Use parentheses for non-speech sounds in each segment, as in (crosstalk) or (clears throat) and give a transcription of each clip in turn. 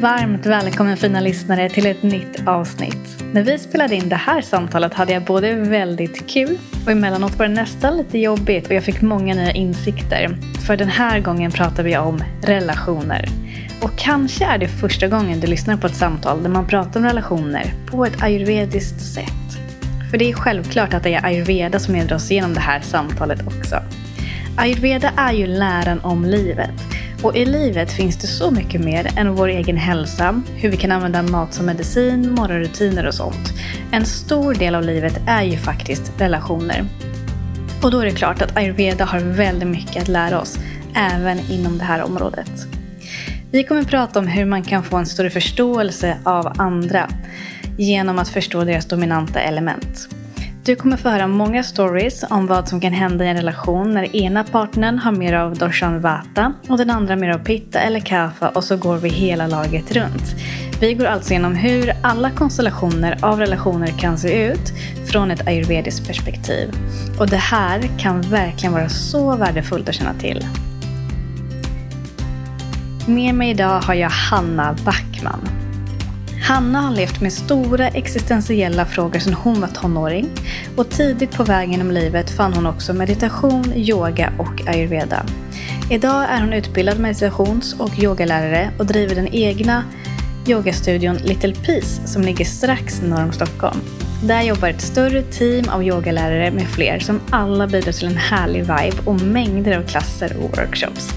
Varmt välkommen fina lyssnare till ett nytt avsnitt. När vi spelade in det här samtalet hade jag både väldigt kul och emellanåt var det nästan lite jobbigt och jag fick många nya insikter. För den här gången pratar vi om relationer. Och kanske är det första gången du lyssnar på ett samtal där man pratar om relationer på ett ayurvediskt sätt. För det är självklart att det är ayurveda som leder oss igenom det här samtalet också. Ayurveda är ju läran om livet. Och i livet finns det så mycket mer än vår egen hälsa, hur vi kan använda mat som medicin, morgonrutiner och sånt. En stor del av livet är ju faktiskt relationer. Och då är det klart att ayurveda har väldigt mycket att lära oss, även inom det här området. Vi kommer prata om hur man kan få en större förståelse av andra genom att förstå deras dominanta element. Du kommer få höra många stories om vad som kan hända i en relation när ena partnern har mer av doshan vata och den andra mer av pitta eller kapha och så går vi hela laget runt. Vi går alltså igenom hur alla konstellationer av relationer kan se ut från ett ayurvediskt perspektiv. Och det här kan verkligen vara så värdefullt att känna till. Med mig idag har jag Hanna Backman. Hanna har levt med stora existentiella frågor sedan hon var tonåring och tidigt på vägen genom livet fann hon också meditation, yoga och ayurveda. Idag är hon utbildad meditations och yogalärare och driver den egna yogastudion Little Peace som ligger strax norr om Stockholm. Där jobbar ett större team av yogalärare med fler som alla bidrar till en härlig vibe och mängder av klasser och workshops.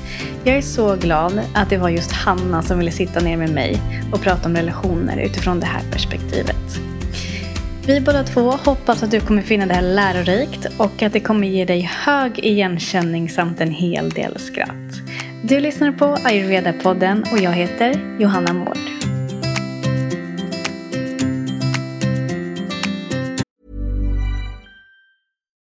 Jag är så glad att det var just Hanna som ville sitta ner med mig och prata om relationer utifrån det här perspektivet. Vi båda två hoppas att du kommer finna det här lärorikt och att det kommer ge dig hög igenkänning samt en hel del skratt. Du lyssnar på Ayurveda-podden och jag heter Johanna Mård.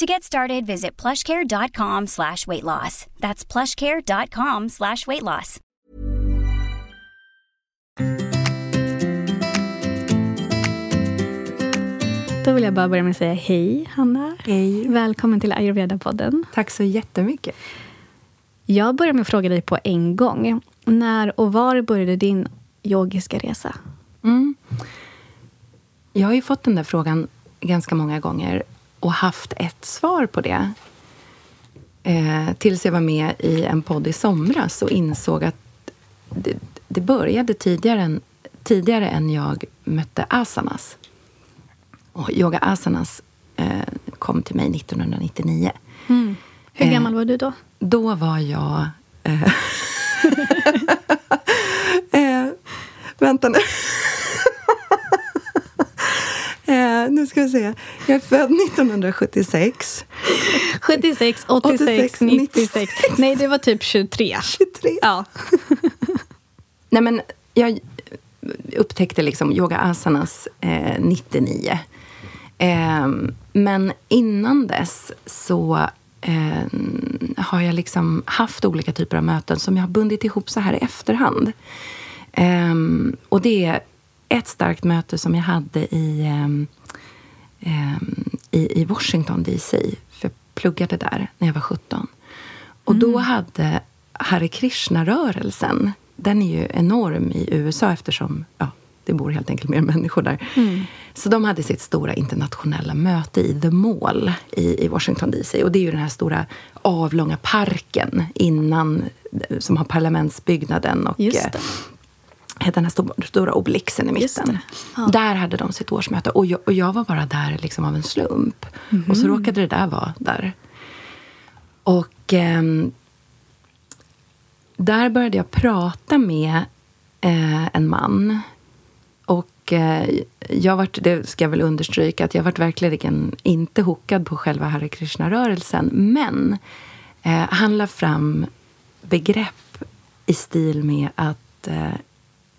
To get started, visit plushcare.com slash weight loss. That's plushcare.com slash weight loss. Då vill jag bara börja med att säga hej Hanna. Hej. Välkommen till Ayurveda-podden. Tack så jättemycket. Jag börjar med att fråga dig på en gång. När och var började din yogiska resa? Mm. Jag har ju fått den där frågan ganska många gånger och haft ett svar på det. Eh, tills jag var med i en podd i somras och insåg att det, det började tidigare än, tidigare än jag mötte asanas. Och yoga asanas eh, kom till mig 1999. Mm. Hur Eh, gammal var du då? Då var jag... Eh, (laughs) eh, vänta nu. Eh, nu ska vi se. Jag är född 1976. 76, 86, 86, 96. Nej, det var typ 23. 23. Ja. (laughs) Nej, men jag upptäckte liksom yoga asanas eh, 99. Eh, men innan dess så eh, har jag liksom haft olika typer av möten som jag har bundit ihop så här i efterhand. Eh, och det är ett starkt möte som jag hade i, ehm, ehm, i, i Washington DC. För jag pluggade där när jag var 17. Och då hade Hare Krishna-rörelsen, den är ju enorm i USA eftersom ja, det bor helt enkelt mer människor där. Så de hade sitt stora internationella möte i The Mall i, i Washington DC. Och det är ju den här stora avlånga parken innan, som har parlamentsbyggnaden och eh. Den här stora, stora obelixen i mitten. Ja. Där hade de sitt årsmöte. Och jag, och jag var bara där liksom av en slump. Och så råkade det där vara där. Och ehm, där började jag prata med eh, en man. Och eh, jag vart, det ska jag väl understryka, att jag vart verkligen inte hookad på själva Hare Krishna-rörelsen. Men eh, han la fram begrepp i stil med att eh,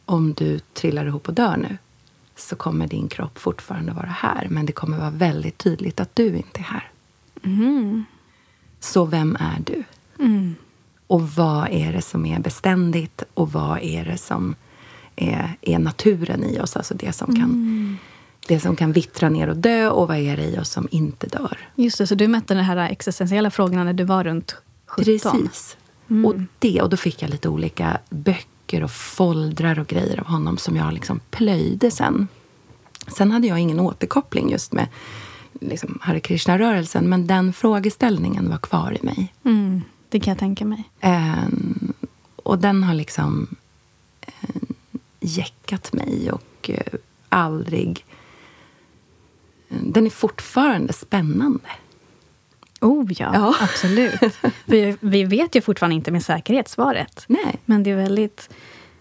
om du trillar ihop och dör nu, så kommer din kropp fortfarande vara här. Men det kommer vara väldigt tydligt att du inte är här. Mm. Så vem är du? Mm. Och vad är det som är beständigt och vad är det som är, är naturen i oss? Alltså det som, kan, Mm. det som kan vittra ner och dö och vad är det i oss som inte dör? Just det, så du mötte de här existentiella frågorna när du var runt 17? Precis. Och, det, och då fick jag lite olika böcker och foldrar och grejer av honom som jag liksom plöjde sen. Sen hade jag ingen återkoppling just med liksom, Hare Krishna-rörelsen men den frågeställningen var kvar i mig. Mm. Det kan jag tänka mig. Ehm, och den har liksom eh, jäckat mig och eh, aldrig... Den är fortfarande spännande. Oh ja, Ja. (laughs) absolut. vi, vi vet ju fortfarande inte med säkerhet svaret. Nej, Men det är väldigt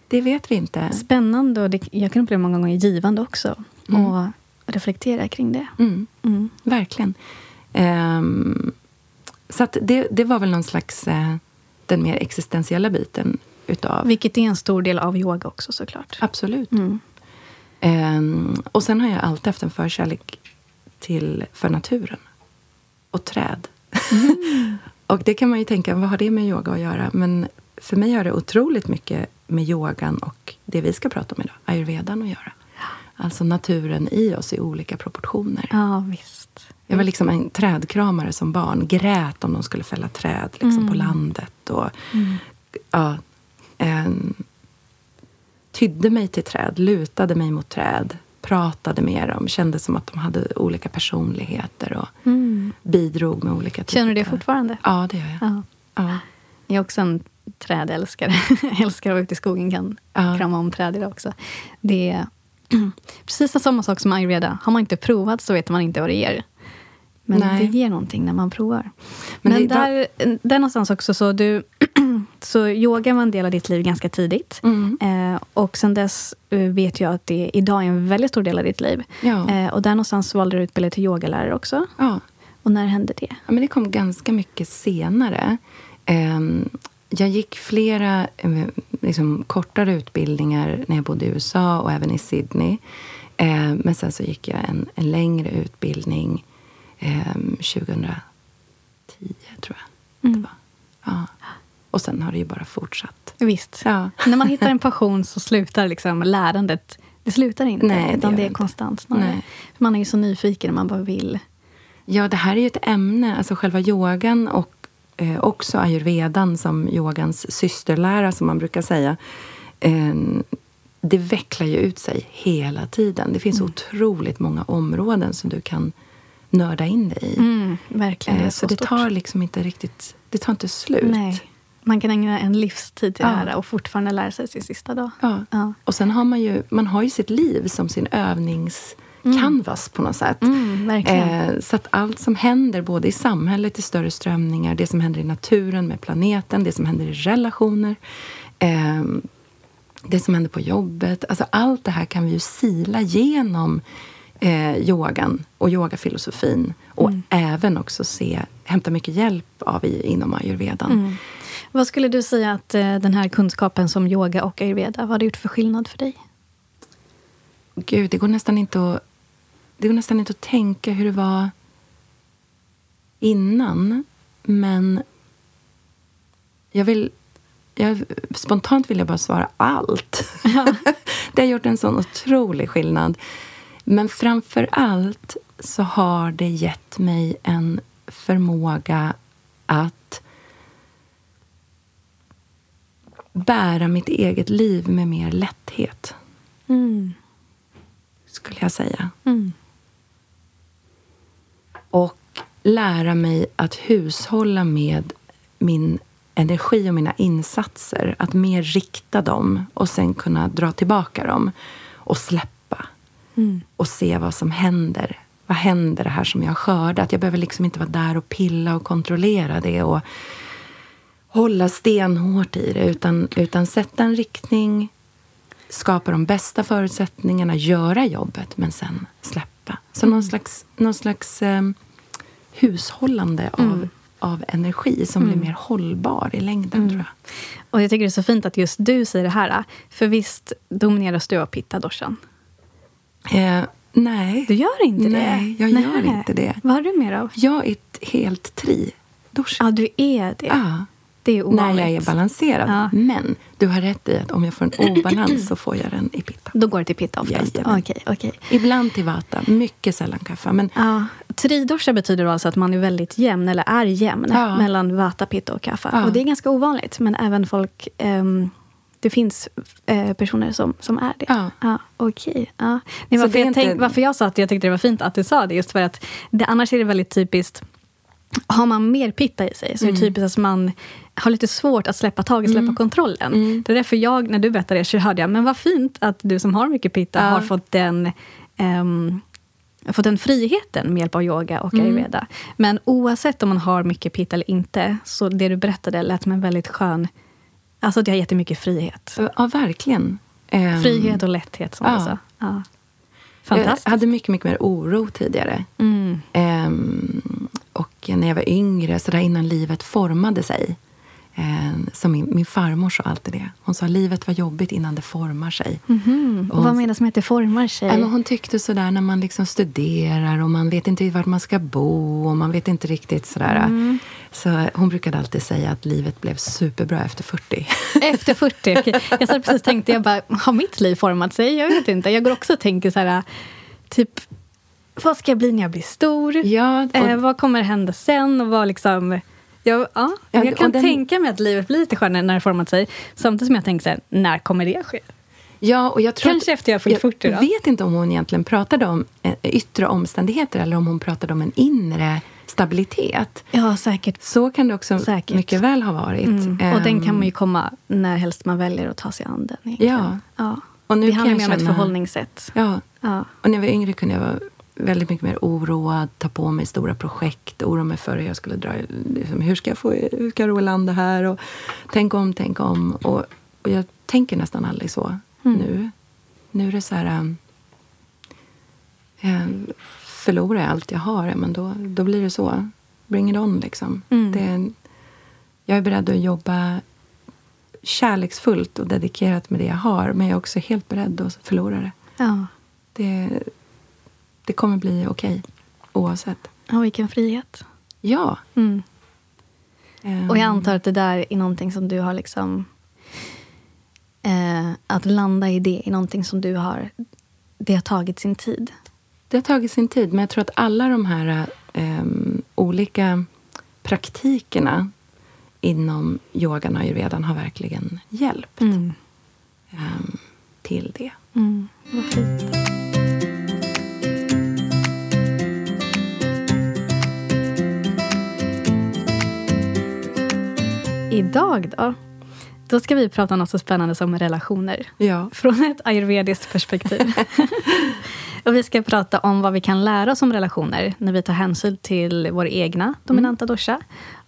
det vet vi inte. spännande och det, jag kan uppleva många gånger givande också. Och reflektera kring det. Mm, Mm. verkligen. Ehm, så det, det var väl någon slags eh, den mer existentiella biten utav... Vilket är en stor del av yoga också såklart. Absolut. Mm. Ehm, och sen har jag alltid haft en förkärlek till, för naturen. Och träd. (laughs) och det kan man ju tänka, vad har det med yoga att göra? Men för mig har det otroligt mycket med yogan och det vi ska prata om idag, ayurvedan, att göra. Alltså naturen i oss i olika proportioner. Ja, visst. Jag var liksom en trädkramare som barn. Grät om de skulle fälla träd liksom, på landet. Och, ja, en, tydde mig till träd, lutade mig mot träd. Pratade med dem, kände som att de hade olika personligheter. Och Mm. bidrog med olika typer. Känner du det fortfarande? Ja, det gör jag. Ja. Ja. Jag är också en trädälskare. (laughs) Jag älskar att vara ute i skogen, kan Ja. krama om träd idag också. Det är (clears throat) precis samma sak som ayurveda. Har man inte provat så vet man inte vad det ger. Men Nej. det ger någonting när man provar. Men Men, där, där någonstans också så du... (clears throat) så yoga var en del av ditt liv ganska tidigt. Mm. Eh, och sen dess eh, vet jag att det idag är en väldigt stor del av ditt liv. Ja. Eh, och där någonstans valde du utbildning till yogalärare också. ja. Och när hände det? Ja, men det kom ganska mycket senare. Ehm, jag gick flera eh, liksom, kortare utbildningar när jag bodde i USA och även i Sydney. Ehm, men sen så gick jag en, en längre utbildning ehm, 2010, tror jag. Det var. Ja. Och sen har det ju bara fortsatt. Visst. Ja. När man hittar en passion så slutar liksom lärandet. Det slutar inte, Nej, det utan det det är inte. konstant snarare. Nej. Man är ju så nyfiken och man bara vill. Ja, det här är ju ett ämne, alltså själva yogan och eh, också ayurvedan som yogans systerlära, som man brukar säga. Eh, det vecklar ju ut sig hela tiden. Det finns otroligt många områden som du kan nörda in dig i. Mm, verkligen, det Eh, är så så, det tar liksom inte riktigt... Det tar inte slut. Nej. Man kan ägna en livstid till Ja. det här och fortfarande lära sig sin sista dag. Ja. Ja. Och sen har man ju, man har ju sitt liv som sin övningscanvas på något sätt. Mm. Eh, så att allt som händer, både i samhället, i större strömningar, det som händer i naturen med planeten, det som händer i relationer, eh, det som händer på jobbet. Alltså allt det här kan vi ju sila genom eh, yogan och yogafilosofin. Och även också se, hämta mycket hjälp av i, inom ayurvedan. Mm. Vad skulle du säga att eh, den här kunskapen som yoga och ayurveda, vad har det gjort för skillnad för dig? Gud, det går nästan inte att, det går nästan inte att tänka hur det var innan. Men jag vill... Jag, spontant vill jag bara svara allt. (laughs) det har gjort en sån otrolig skillnad. Men framför allt så har det gett mig en förmåga att bära mitt eget liv med mer lätthet Mm. skulle jag säga. Mm. Och lära mig att hushålla med min energi och mina insatser. Att mer rikta dem och sen kunna dra tillbaka dem och släppa. Mm. Och se vad som händer. Vad händer det här som jag skördat? Jag behöver liksom inte vara där och pilla och kontrollera det och hålla stenhårt i det. Utan, utan sätta en riktning, skapa de bästa förutsättningarna, göra jobbet, men sen släppa. Så någon slags, någon slags eh, hushållande av, av energi som blir mer hållbar i längden, tror jag. Och jag tycker det är så fint att just du säger det här. För visst domineras du av pitta doshan? Eh, nej. Du gör inte det? Nej, jag gör inte det. Vad har du mer av? Jag är ett helt tri. Ja, du är det. Ja. Det är ovanligt. När jag är balanserad. Ja. Men du har rätt i att om jag får en obalans så får jag den i pitta. Då går det till pitta oftast? Okej, okej. Ibland till vata, mycket sällan kaffe. Men Ja. Tridosha betyder alltså att man är väldigt jämn, eller är jämn, Ja. mellan vata, pitta och kaffa. Och det är ganska ovanligt, men även folk... ehm, det finns eh, personer som, som är det. Ja. Ja, Okej. Nej, Så varför, jag inte- tänk, varför jag sa att jag tyckte det var fint att du sa det, just för att det, annars är det väldigt typiskt har man mer pitta i sig så Mm. är det typiskt att man har lite svårt att släppa taget, släppa kontrollen. Mm. Det är därför jag, när du berättade det, så hörde jag, men vad fint att du som har mycket pitta Ja. har fått den ehm, fått den friheten med hjälp av yoga och Mm. ayurveda. Men oavsett om man har mycket pitta eller inte, så det du berättade lät som en väldigt skön... Alltså det har jättemycket frihet. ja, verkligen. Ehm, Frihet och lätthet, som ja. du sa. Ja. Fantastiskt. Jag hade mycket, mycket mer oro tidigare. Mm. Ehm, och när jag var yngre, så där innan livet formade sig. Ehm, som min, min farmor sa alltid det. Hon sa livet var jobbigt innan det formar sig. Mhm. Och Och vad menas med att det formar sig? Men hon tyckte sådär när man liksom studerar och man vet inte vart man ska bo och man vet inte riktigt sådär. Mm. Så hon brukade alltid säga att livet blev superbra efter 40. (laughs) Efter 40? okej. Jag satt precis tänkte, jag bara, har mitt liv format sig? Jag vet inte. Jag går också och tänker så här, typ, vad ska jag bli när jag blir stor? Ja, och- eh, vad kommer hända sen? Och vad liksom... Jag, ja, Ja, jag kan den- tänka mig att livet blir lite skönare när det format sig. Samtidigt som jag tänker så här, när kommer det ske? Ja, och jag tror Kanske att, efter jag fyllt 40 då? Jag vet inte om hon egentligen pratade om eh, yttre omständigheter eller om hon pratade om en inre stabilitet. Ja, säkert. Så kan det också Säkert. mycket väl ha varit. Mm. Och den kan Ehm, man ju komma när helst man väljer att ta sig an den. egentligen. Ja. ja. Och nu det kan handlar mer om ett förhållningssätt. Ja, Ja. och när jag var yngre kunde jag vara väldigt mycket mer oroad, ta på mig stora projekt, oroa mig för hur jag skulle dra, liksom, hur ska jag få, hur ska jag ro land det här och tänk om, tänk om. Och, och jag tänker nästan aldrig så Mm. nu. Nu är det så här, eh, förlorar jag allt jag har, men då, då blir det så. Bring it on liksom. Mm. Det jag är beredd att jobba kärleksfullt och dedikerat med det jag har, men jag är också helt beredd att förlora det. Ja. Det, det kommer bli okej, oavsett. ja, vilken frihet. Ja. Mm. ehm, Och jag antar att det där är någonting som du har liksom... Eh, att landa i det är någonting som du har... Det har tagit sin tid. Det har tagit sin tid, men jag tror att alla de här ehm, olika praktikerna inom yogan och ayurvedan har verkligen hjälpt Mm. ehm, till det. Mm. Vad fint. Idag då? Då ska vi prata om något så spännande som relationer. Ja. Från ett ayurvediskt perspektiv. (laughs) och vi ska prata om vad vi kan lära oss om relationer när vi tar hänsyn till vår egna dominanta dosha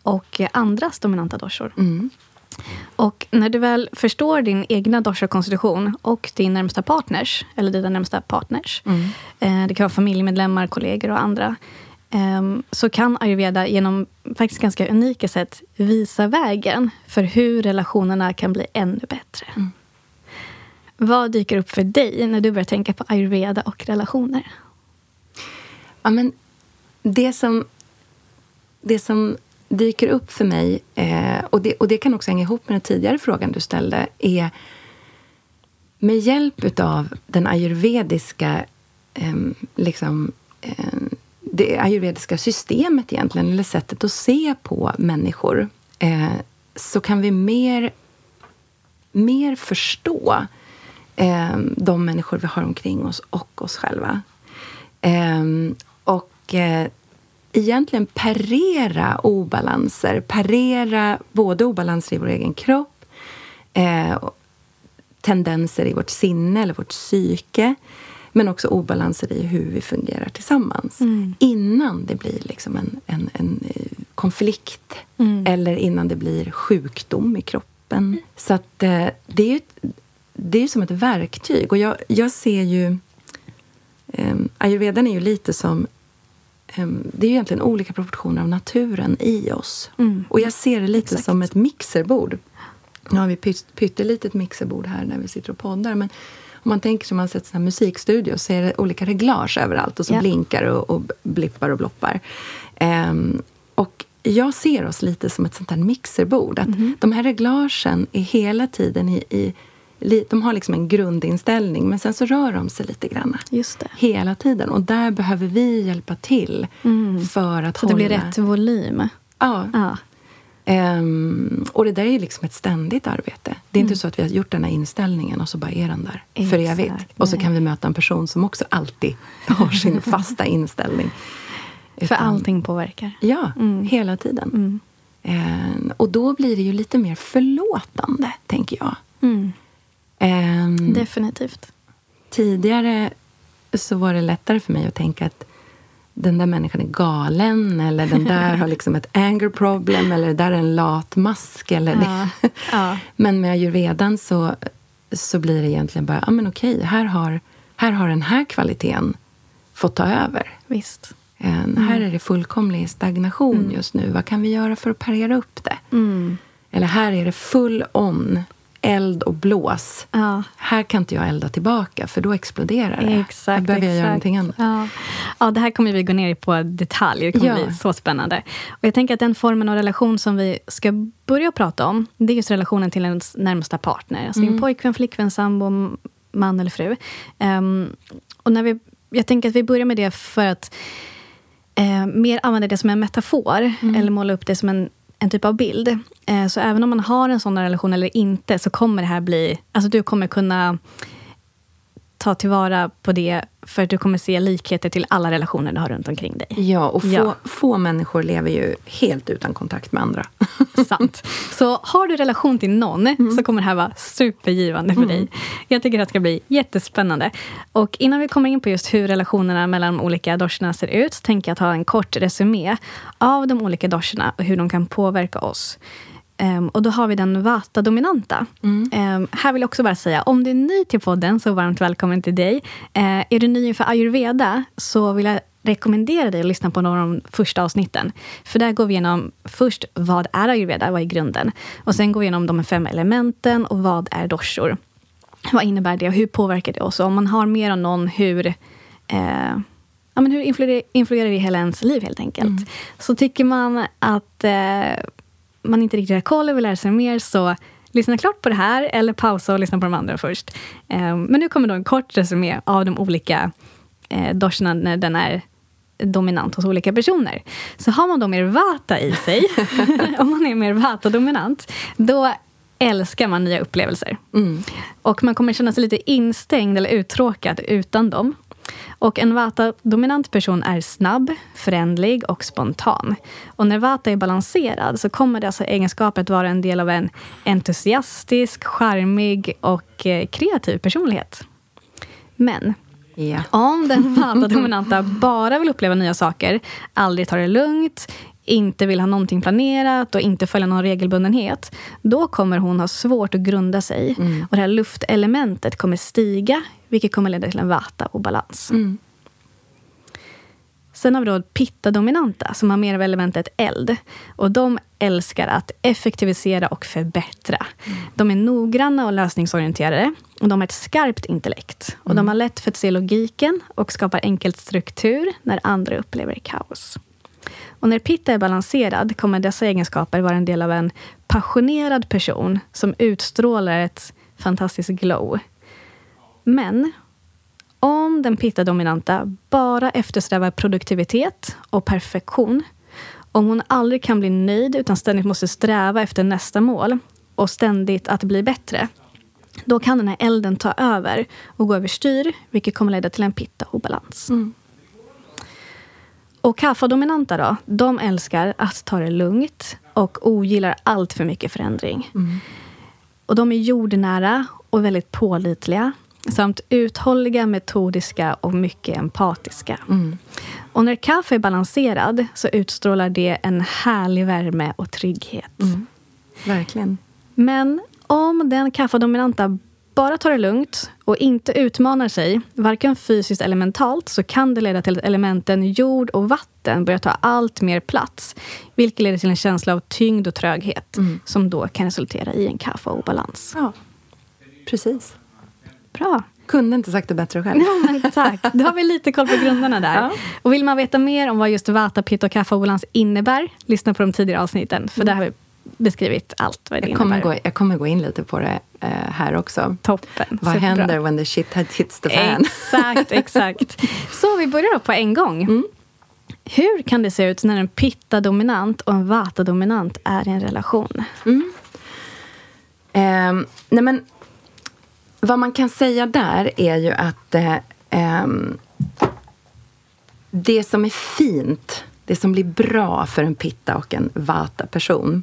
och andras dominanta doshor. Mm. Och när du väl förstår din egna dosha-konstitution och din närmsta partners, eller dina närmsta partners, Mm. eh, det kan vara familjemedlemmar, kollegor och andra, så kan ayurveda genom faktiskt ganska unika sätt visa vägen för hur relationerna kan bli ännu bättre. Mm. Vad dyker upp för dig när du börjar tänka på ayurveda och relationer? Ja, men det som, det som dyker upp för mig, eh, och, det, och det kan också hänga ihop med den tidigare frågan du ställde, är med hjälp av den ayurvediska eh, liksom, eh, det ayurvediska systemet egentligen, eller sättet att se på människor, eh, så kan vi mer, mer förstå eh, de människor vi har omkring oss och oss själva. Eh, och eh, egentligen parera obalanser. Parera både obalanser i vår egen kropp, eh, tendenser i vårt sinne eller vårt psyke men också obalanser i hur vi fungerar tillsammans. Mm. Innan det blir liksom en, en, en eh, konflikt Mm. eller innan det blir sjukdom i kroppen. Så att eh, det är ju det är som ett verktyg. Och jag, jag ser ju... Um, ayurvedan är ju lite som... ehm, det är ju egentligen olika proportioner av naturen i oss. Mm. Och jag ser det lite Exakt. som ett mixerbord. Nu har vi pytt, pyttelitet mixerbord här när vi sitter och poddar. Men Om man tänker sig man sett en musikstudio så är det olika reglage överallt och så Ja. blinkar och, och blippar och bloppar. Ehm, och jag ser oss lite som ett sånt här mixerbord. Att Mhm. De här reglagen är hela tiden i, i de har liksom en grundinställning men sen så rör de sig lite grann. Just det. Hela tiden. Och där behöver vi hjälpa till för att Så att det hålla... blir rätt volym. Ja. Ja. Ehm, och det där är liksom ett ständigt arbete. Det är Mm. inte så att vi har gjort den här inställningen och så bara är den där för Exakt, evigt. Och så kan vi möta en person som också alltid (laughs) har sin (laughs) fasta inställning. För Utan- allting påverkar. Ja, Mm. hela tiden. Ehm, och då blir det ju lite mer förlåtande, tänker jag. Mm. Ehm, Definitivt. tidigare så var det lättare för mig att tänka att den där människan är galen eller den där har liksom ett anger problem eller det där är en latmask. Eller Ja. (laughs) Ja. Men med ayurvedan så, så blir det egentligen bara, ja men okej, här har, här har den här kvaliteten fått ta över. Visst. En, Här är det fullkomlig stagnation just nu. Vad kan vi göra för att parera upp det? Mm. Eller här är det full on, eld och blås. Ja. Här kan inte jag elda tillbaka, för då exploderar det. Exakt, här behöver jag göra någonting annat. Ja. ja, det här kommer vi gå ner i på detalj. Det kommer Ja. bli så spännande. Och jag tänker att den formen av relation som vi ska börja prata om, det är just relationen till ens närmsta partner. Alltså Mm. din pojkvän, flickvän, sambo, man eller fru. Ehm, och när vi, jag tänker att vi börjar med det för att eh, mer använda det som en metafor, Mm. eller måla upp det som en, en typ av bild. Eh, så även om man har en sån relation eller inte, så kommer det här bli... Alltså du kommer kunna ta tillvara på det, för att du kommer se likheter till alla relationer du har runt omkring dig. Ja, och få, Ja. få människor lever ju helt utan kontakt med andra. (laughs) Sant. Så har du relation till någon Mm. så kommer det här vara supergivande för dig. Jag tycker det ska bli jättespännande. Och innan vi kommer in på just hur relationerna mellan de olika doshorna ser ut, så tänker jag ta en kort resumé av de olika doshorna och hur de kan påverka oss. Ehm, och då har vi den vata-dominanta. Ehm, här vill jag också bara säga, om du är ny till podden, så varmt välkommen till dig. Eh, är du ny inför ayurveda, så vill jag rekommendera dig att lyssna på några av de första avsnitten. För där går vi igenom först, vad är ayurveda? Vad är grunden? Och sen går vi igenom de fem elementen och vad är doshor? Vad innebär det och hur påverkar det oss? Och om man har mer om någon, hur eh, ja, men hur influerar, influerar det i hela ens liv helt enkelt? Så tycker man att eh, man inte riktigt har koll och vill lära sig mer, så lyssna klart på det här eller pausa och lyssna på de andra först. Eh, men nu kommer då en kort resumé av de olika eh, doshorna när den är dominant hos olika personer. Så har man då mer vata i sig, (laughs) om man är mer vata-dominant, då älskar man nya upplevelser. Och man kommer känna sig lite instängd eller uttråkad utan dem. Och en vata-dominant person är snabb, förändlig och spontan. Och när vata är balanserad så kommer dessa egenskaper att vara en del av en entusiastisk, charmig och eh, kreativ personlighet. Men Ja. om den vata-dominanta bara vill uppleva nya saker, aldrig tar det lugnt, inte vill ha någonting planerat och inte följa någon regelbundenhet, då kommer hon ha svårt att grunda sig. Och det här luftelementet kommer stiga, vilket kommer leda till en vata-obalans. Sen har vi då pitta-dominanta, som har mer av elementet eld. Och de älskar att effektivisera och förbättra. De är noggranna och lösningsorienterade. Och de har ett skarpt intellekt. Och de har lätt för att se logiken och skapar enkelt struktur när andra upplever kaos. Och när pitta är balanserad kommer dessa egenskaper vara en del av en passionerad person som utstrålar ett fantastiskt glow. Men om den pitta-dominanta bara eftersträvar produktivitet och perfektion, om hon aldrig kan bli nöjd utan ständigt måste sträva efter nästa mål och ständigt att bli bättre, då kan den här elden ta över och gå överstyr, vilket kommer leda till en pitta-obalans. Mm. Och kaffa-dominanta då, de älskar att ta det lugnt och ogillar allt för mycket förändring. Och de är jordnära och väldigt pålitliga samt uthålliga, metodiska och mycket empatiska. Och när kaffe är balanserad så utstrålar det en härlig värme och trygghet. Verkligen. Men om den kaffedominanta bara tar det lugnt och inte utmanar sig, varken fysiskt eller mentalt, så kan det leda till att elementen jord och vatten börjar ta allt mer plats. Vilket leder till en känsla av tyngd och tröghet, som då kan resultera i en kaffeobalans. Ja, precis. Bra. kunde inte sagt det bättre själv. Ja, men tack. (laughs) Då har vi lite koll på grunderna där. Ja. Och vill man veta mer om vad just Vata, Pitta och kaffeobalans innebär, lyssna på de tidigare avsnitten. För där har vi beskrivit allt vad det Jag kommer, innebär. gå, jag kommer gå in lite på det eh, här också. Toppen. Vad Superbra. händer when the shit hits the fan? Exakt, (laughs) exakt. Så vi börjar då på en gång. Mm. Hur kan det se ut när en pitta-dominant och en vata-dominant är i en relation? Ehm, nej men, vad man kan säga där är ju att eh, ehm, det som är fint, det som blir bra för en pitta och en vata-person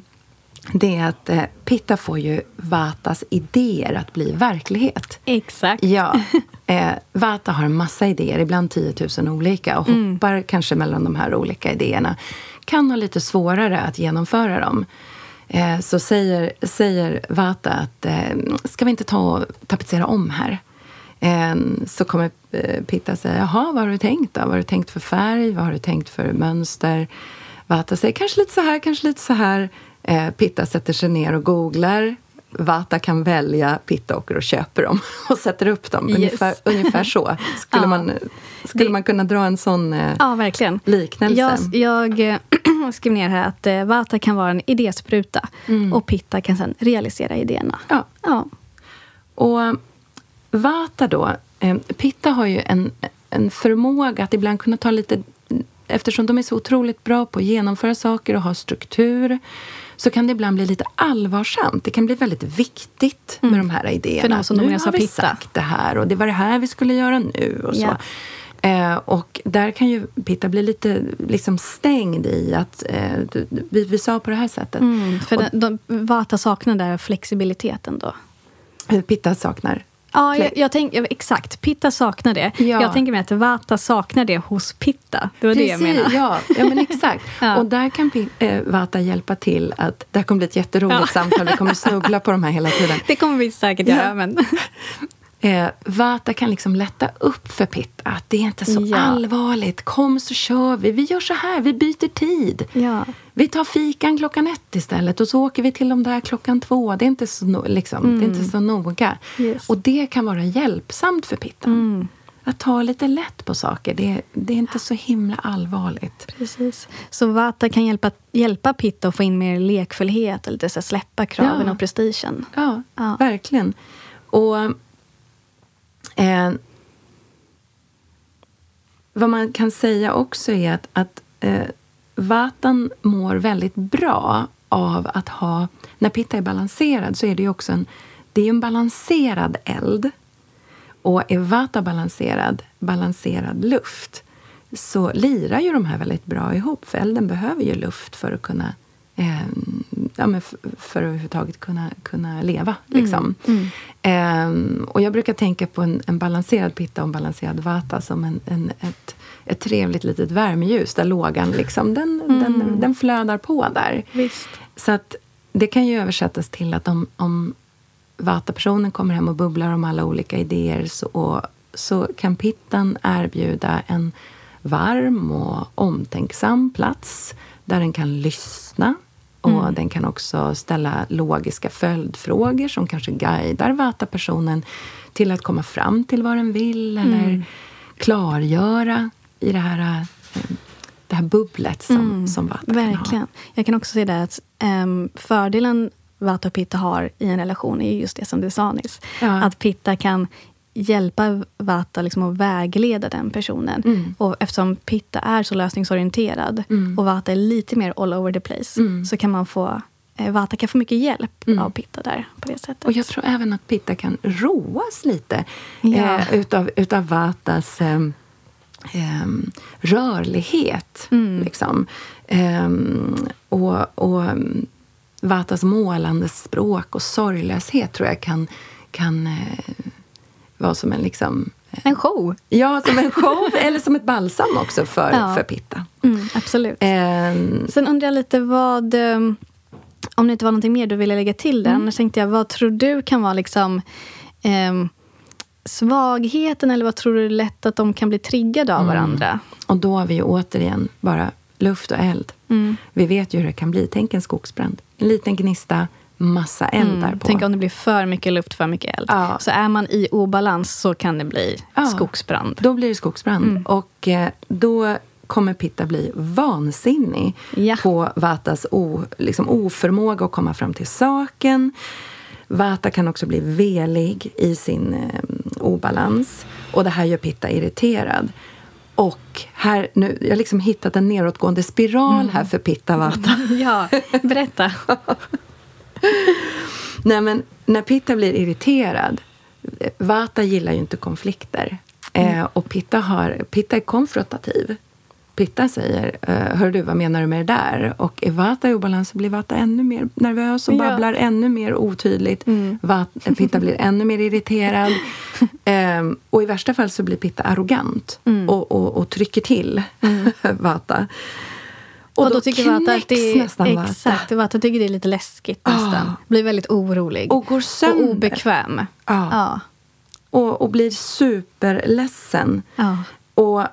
det är att eh, Pitta får ju Vatas idéer att bli verklighet. Exakt. Ja. Eh, Vata har en massa idéer, ibland 10 000 olika och hoppar kanske mellan de här olika idéerna. Kan ha lite svårare att genomföra dem. Eh, så säger, säger Vata att eh, ska vi inte ta och tapetsera om här? Eh, så kommer eh, Pitta säga, jaha, vad har du tänkt då? Vad har du tänkt för färg? Vad har du tänkt för mönster? Vata säger, kanske lite så här, kanske lite så här. Eh, Pitta sätter sig ner och googlar. Vata kan välja, Pitta åker och köper dem (laughs) och sätter upp dem. Yes. Ungefär, ungefär så. Skulle, (laughs) Ja. man, skulle Det- man kunna dra en sån eh, Ja, verkligen. liknelse? Jag, jag eh, (clears throat) skrev ner här att eh, Vata kan vara en idéspruta och Pitta kan sen realisera idéerna. Ja. Ja. Och Vata då, eh, Pitta har ju en, en förmåga att ibland kunna ta lite... Eftersom de är så otroligt bra på att genomföra saker och ha struktur så kan det ibland bli lite allvarsamt. Det kan bli väldigt viktigt med de här idéerna. Mm. För som nu har vi Pitta. sagt det här och det var det här vi skulle göra nu. och så. Ja. Eh, och där kan ju Pitta bli lite liksom stängd i att eh, vi, vi sa på det här sättet. Mm, för Och den, de, Vata saknar där flexibiliteten då. Pitta saknar Ja, jag, jag tänk, exakt. Pitta saknar det. Ja. Jag tänker mig att Vata saknar det hos Pitta. Det var det jag menade. Ja, ja men exakt. (laughs) Ja. Och där kan eh, Vata hjälpa till att... Det här kommer bli ett jätteroligt Ja. samtal. Vi kommer snubbla på de här hela tiden. (laughs) Det kommer vi säkert Ja. göra. Men... (laughs) Eh, Vata kan liksom lätta upp för Pitta. Att det är inte så Ja. allvarligt. Kom så kör vi. Vi gör så här. Vi byter tid. Ja. Vi tar fikan klockan ett istället och så åker vi till de där klockan två. Det är inte så, no- liksom, det är inte så noga. Mm. Yes. Och det kan vara hjälpsamt för Pitta. Mm. Att ta lite lätt på saker. Det, det är inte så himla allvarligt. Precis. Så Vata kan hjälpa, hjälpa Pitta att få in mer lekfullhet och lite så släppa kraven Ja. och prestigen. Ja, Ja. verkligen. Och eh, vad man kan säga också är att, att eh, Vatan mår väldigt bra av att ha... När Pitta är balanserad så är det ju också en, det är en balanserad eld. Och är Vata balanserad, balanserad luft så lirar ju de här väldigt bra ihop. För elden behöver ju luft för att kunna eh, ja, men för att överhuvudtaget kunna, kunna leva. Liksom. Eh, och jag brukar tänka på en, en balanserad pitta och en balanserad vata som en, en, ett, ett trevligt litet värmeljus där lågan liksom, den, den, den flödar på där. Visst. Så att det kan ju översättas till att om, om Vata-personen kommer hem och bubblar om alla olika idéer så, och, så kan Pittan erbjuda en varm och omtänksam plats där den kan lyssna och den kan också ställa logiska följdfrågor som kanske guidar Vata-personen till att komma fram till vad den vill eller klargöra i det här, eh, det här bubblet som, som Vata kan ha. Verkligen. Jag kan också säga det att um, fördelen Vata och Pitta har i en relation är just det som du sa nyss. Ja. Att Pitta kan hjälpa Vata liksom att vägleda den personen. Mm. Och eftersom Pitta är så lösningsorienterad och Vata är lite mer all over the place Mm. så kan man få eh, Vata kan få mycket hjälp av Pitta där på det sättet. Och jag tror även att Pitta kan roas lite Ja. eh, utav, utav Vatas ehm, rörlighet. Mm. Liksom. Ehm, och, och Vatas målande språk och sorglöshet tror jag kan, kan eh, vara som en liksom, En show! ja, som en show (laughs) eller som ett balsam också för, Ja. för Pitta. Mm, absolut. Ehm, Sen undrar jag lite vad... eh, Om det inte var någonting mer du ville lägga till där. Annars tänkte jag, vad tror du kan vara liksom ehm, svagheten eller vad tror du är lätt att de kan bli triggade av varandra? Och då har vi ju återigen bara luft och eld. Mm. Vi vet ju hur det kan bli. Tänk en skogsbrand. En liten gnista, massa eld Mm. där på. Tänk om det blir för mycket luft, för mycket eld. Ja. Så är man i obalans så kan det bli Ja. skogsbrand. Då blir det skogsbrand. Mm. Och eh, då kommer Pitta bli vansinnig Ja. på Vatas o, liksom oförmåga att komma fram till saken. Vata kan också bli velig i sin eh, obalans. Och det här gör Pitta irriterad. Och här, nu, jag har liksom hittat en nedåtgående spiral här för Pitta Vata. (laughs) Ja, berätta. (laughs) (laughs) Nej, men när Pitta blir irriterad... Vata gillar ju inte konflikter. Eh, och Pitta, har, Pitta är konfrontativ. Pitta säger, eh, hör du, vad menar du med det där? Och är Vata i obalans så blir Vata ännu mer nervös och Ja. babblar ännu mer otydligt. Mm. Vat, eh, Pitta blir (laughs) ännu mer irriterad. Ehm, och i värsta fall så blir Pitta arrogant Mm. och, och, och trycker till (laughs) Vata. Och, då, tycker Vata att det är... nästan. Exakt, Vata tycker det är lite läskigt nästan. Ah. Blir väldigt orolig. Och går sönder. och obekväm. Ja. Ja. Och, och blir superledsen. Ja. Och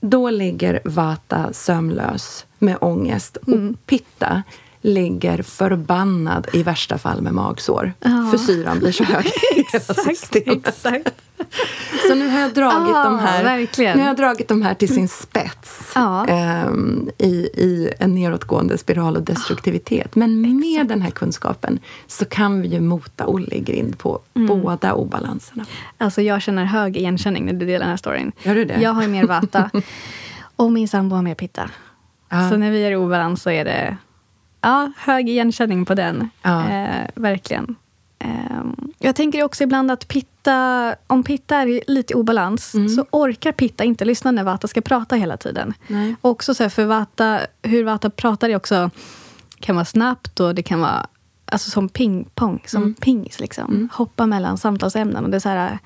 då ligger Vata sömnlös med ångest. Mm. Och Pitta ligger förbannad i värsta fall med magsår. Ja. För syran blir så hög i (laughs) hela Exakt, systemet. exakt. Så nu har jag dragit Ah, de här verkligen. Nu har jag dragit de här till sin spets. Ja. ehm, i, I en nedåtgående spiral och destruktivitet. Men med den här kunskapen så kan vi ju mota Olle i grind på Mm. båda obalanserna. Alltså jag känner hög igenkänning när du delar den här storyn. Gör du det? Jag har ju mer Vata. (laughs) och min sambo har mer Pitta. Ja. Så när vi är i obalans så är det ja, hög igenkänning på den. Ja. Eh, verkligen. Ehm, jag tänker också ibland att Pitta, om Pitta är lite i obalans Mm. så orkar Pitta inte lyssna när Vata ska prata hela tiden. Nej. Också så här, för Vata, hur Vata pratar är också, kan vara snabbt och det kan vara alltså som pingpong, som Mm. pingis. Liksom. Mm. Hoppa mellan samtalsämnen. Och det är, så här,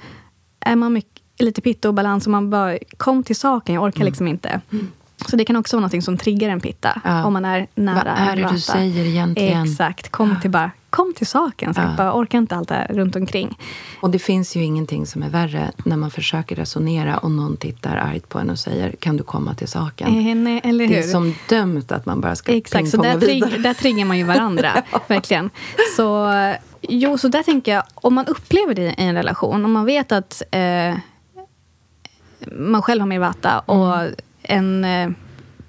är man mycket, lite pitta och balans och man bara kom till saken, jag orkar liksom inte. Så det kan också vara något som triggar en pitta. Ja. om man är nära Vad är det du säger egentligen? Exakt, kom till, bara, kom till saken. Så Ja. bara orkar inte allt det runt omkring. Och det finns ju ingenting som är värre när man försöker resonera och någon tittar argt på en och säger kan du komma till saken? Eh, nej, eller hur? Det är som dömt att man bara ska Exakt, så där, vidare. trigg, där triggar man ju varandra. (laughs) Verkligen. Så, jo, så där tänker jag, om man upplever det i en relation, om man vet att eh, man själv har mer vata och Mm. En eh,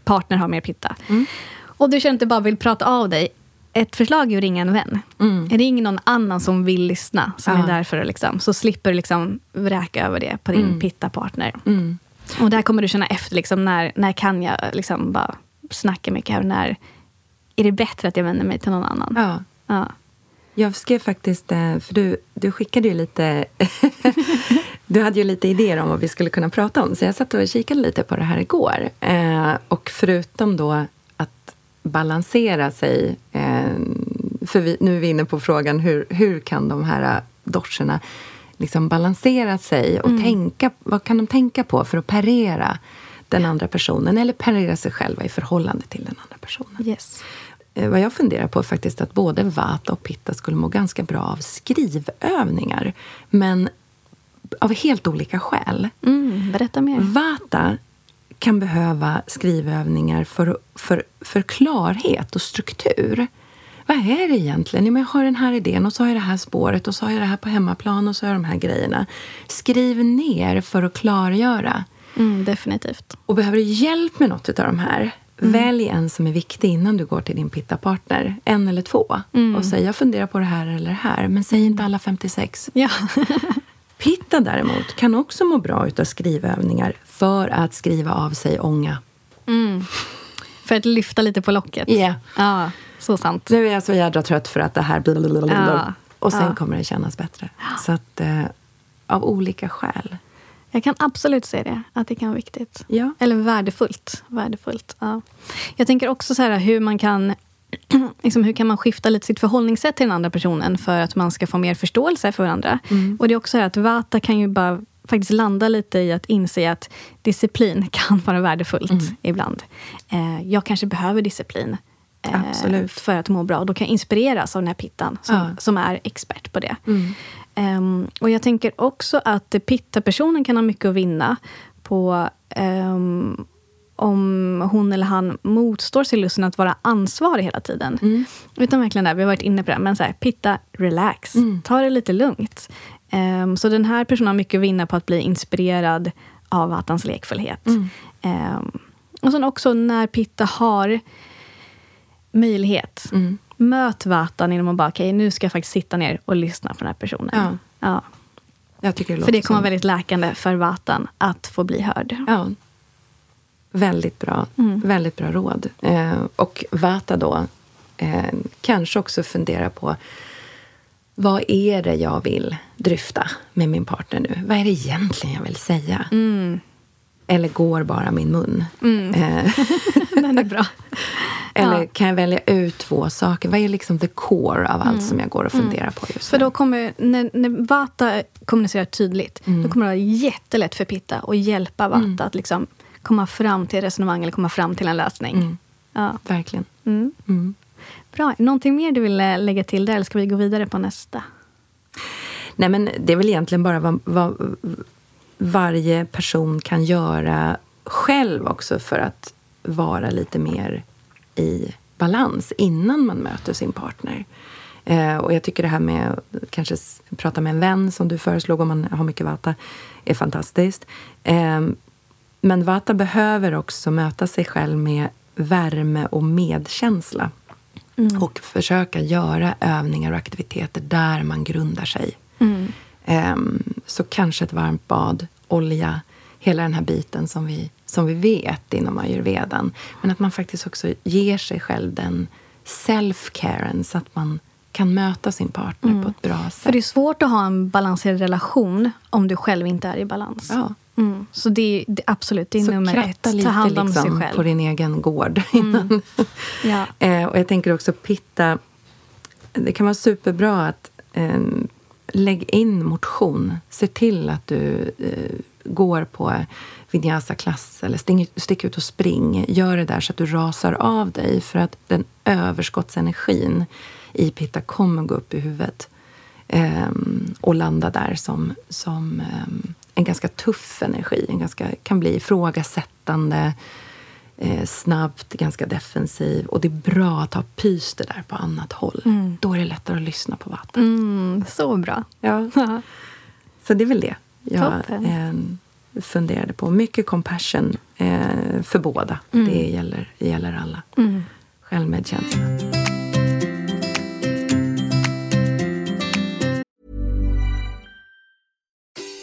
partner har mer pitta. Mm. Och du känner att du bara vill prata av dig. Ett förslag är att ringa en vän. Mm. Ring någon annan som vill lyssna, som Ja. är där för att liksom, så slipper du liksom vräka över det på din Mm. pitta-partner. Mm. Och där kommer du känna efter, liksom, när, när kan jag liksom bara snacka mycket här och när är det bättre att jag vänder mig till någon annan? Ja. Ja. Jag skrev faktiskt, eh, för du, du skickade ju lite... (laughs) du hade ju lite idéer om vad vi skulle kunna prata om. Så jag satt och kikade lite på det här igår. Eh, och förutom då att balansera sig... Eh, för vi, nu är vi inne på frågan hur, hur kan de här dorserna liksom balansera sig och tänka, vad kan de tänka på för att parera den andra personen eller parera sig själva i förhållande till den andra personen. Yes. Eh, Vad jag funderar på är faktiskt att både Vata och Pitta skulle må ganska bra av skrivövningar. Men av helt olika skäl. Mm, berätta mer. Vata kan behöva skrivövningar för, för, för klarhet och struktur. Vad är det egentligen? Jag har den här idén och så har jag det här spåret och så har jag det här på hemmaplan och så har jag de här grejerna. Skriv ner för att klargöra. Mm, definitivt. Och behöver du hjälp med något av de här, Mm. välj en som är viktig innan du går till din pitta-partner. En eller två. Mm. Och säg, jag funderar på det här eller det här. Men säg inte alla 56. Ja. (laughs) Pitta däremot kan också må bra utav skrivövningar för att skriva av sig ånga. Mm. För att lyfta lite på locket. Ja. Ja, så sant. Nu är jag så jädra trött för att det här... Ja. Och sen Ja. kommer det kännas bättre. Så att, eh, av olika skäl. Jag kan absolut se det, att det kan vara viktigt. Ja. Eller värdefullt. värdefullt ja. Jag tänker också så här hur man kan (clears throat) liksom, hur kan man skifta lite sitt förhållningssätt till den andra personen för att man ska få mer förståelse för varandra. Mm. Och det är också att Vata kan ju bara faktiskt landa lite i att inse att disciplin (laughs) kan vara värdefullt Mm. ibland. Eh, jag kanske behöver disciplin eh, Absolut. för att må bra. Och då kan jag inspireras av den här pittan som, Ja. som är expert på det. Mm. Ehm, och jag tänker också att pitta-personen kan ha mycket att vinna på ehm, om hon eller han motstår sig lusten att vara ansvarig hela tiden. Mm. Utan verkligen där, vi har varit inne på det, men så här, pitta, relax, mm. ta det lite lugnt. Um, så den här personen har mycket att vinna på att bli inspirerad av Vattans lekfullhet. Mm. Um, och sen också när Pitta har möjlighet. Mm. Möt Vatan genom att bara, okej, okay, nu ska jag faktiskt sitta ner och lyssna på den här personen. Ja. ja. Jag tycker det för det kommer vara väldigt läkande för Vatan att få bli hörd. Ja. Väldigt bra. Mm. Väldigt bra råd. Eh, och Vata då eh, kanske också fundera på vad är det jag vill dryfta med min partner nu? Vad är det egentligen jag vill säga? Mm. Eller går bara min mun? Mm. Eh. (laughs) Den är bra. Eller ja. kan jag välja ut två saker? Vad är liksom the core av allt mm. som jag går och mm. funderar på just nu? För då kommer, när, när Vata kommunicerar tydligt, mm. då kommer det vara jättelätt för Pitta att hjälpa Vata mm. att liksom komma fram till resonemang eller komma fram till en lösning. Mm. Ja. Verkligen. Bra. Någonting mer du vill eh, lägga till där, eller ska vi gå vidare på nästa? Nej, men det är väl egentligen bara vad, vad varje person kan göra själv också för att vara lite mer i balans innan man möter sin partner. Eh, och jag tycker det här med att kanske prata med en vän, som du föreslog om man har mycket vata, är fantastiskt. Eh, men vata behöver också möta sig själv med värme och medkänsla. Mm. Och försöka göra övningar och aktiviteter där man grundar sig. Mm. Um, så kanske ett varmt bad, olja, hela den här biten som vi, som vi vet inom ayurvedan. Men att man faktiskt också ger sig själv den self-caren så att man kan möta sin partner mm. på ett bra sätt. För det är svårt att ha en balanserad relation om du själv inte är i balans. Ja. Mm. Så det, det, absolut, det är så nummer ett. Ta lite hand om liksom sig själv. på din egen gård. Mm. (laughs) ja. (laughs) eh, och jag tänker också pitta. Det kan vara superbra att eh, lägg in motion. Se till att du eh, går på vinyasa-klass eller stick, stick ut och spring. Gör det där så att du rasar av dig för att den överskottsenergin i pitta kommer gå upp i huvudet eh, och landa där som, som eh, en ganska tuff energi. En ganska, kan bli ifrågasättande, eh, snabbt, ganska defensiv. Och det är bra att ha pyster där på annat håll. Mm. Då är det lättare att lyssna på vatten. Mm, så bra. Ja. (laughs) så det är väl det jag eh, funderade på. Mycket compassion eh, för båda. Mm. Det gäller, gäller alla. Mm. Självmedkänsla.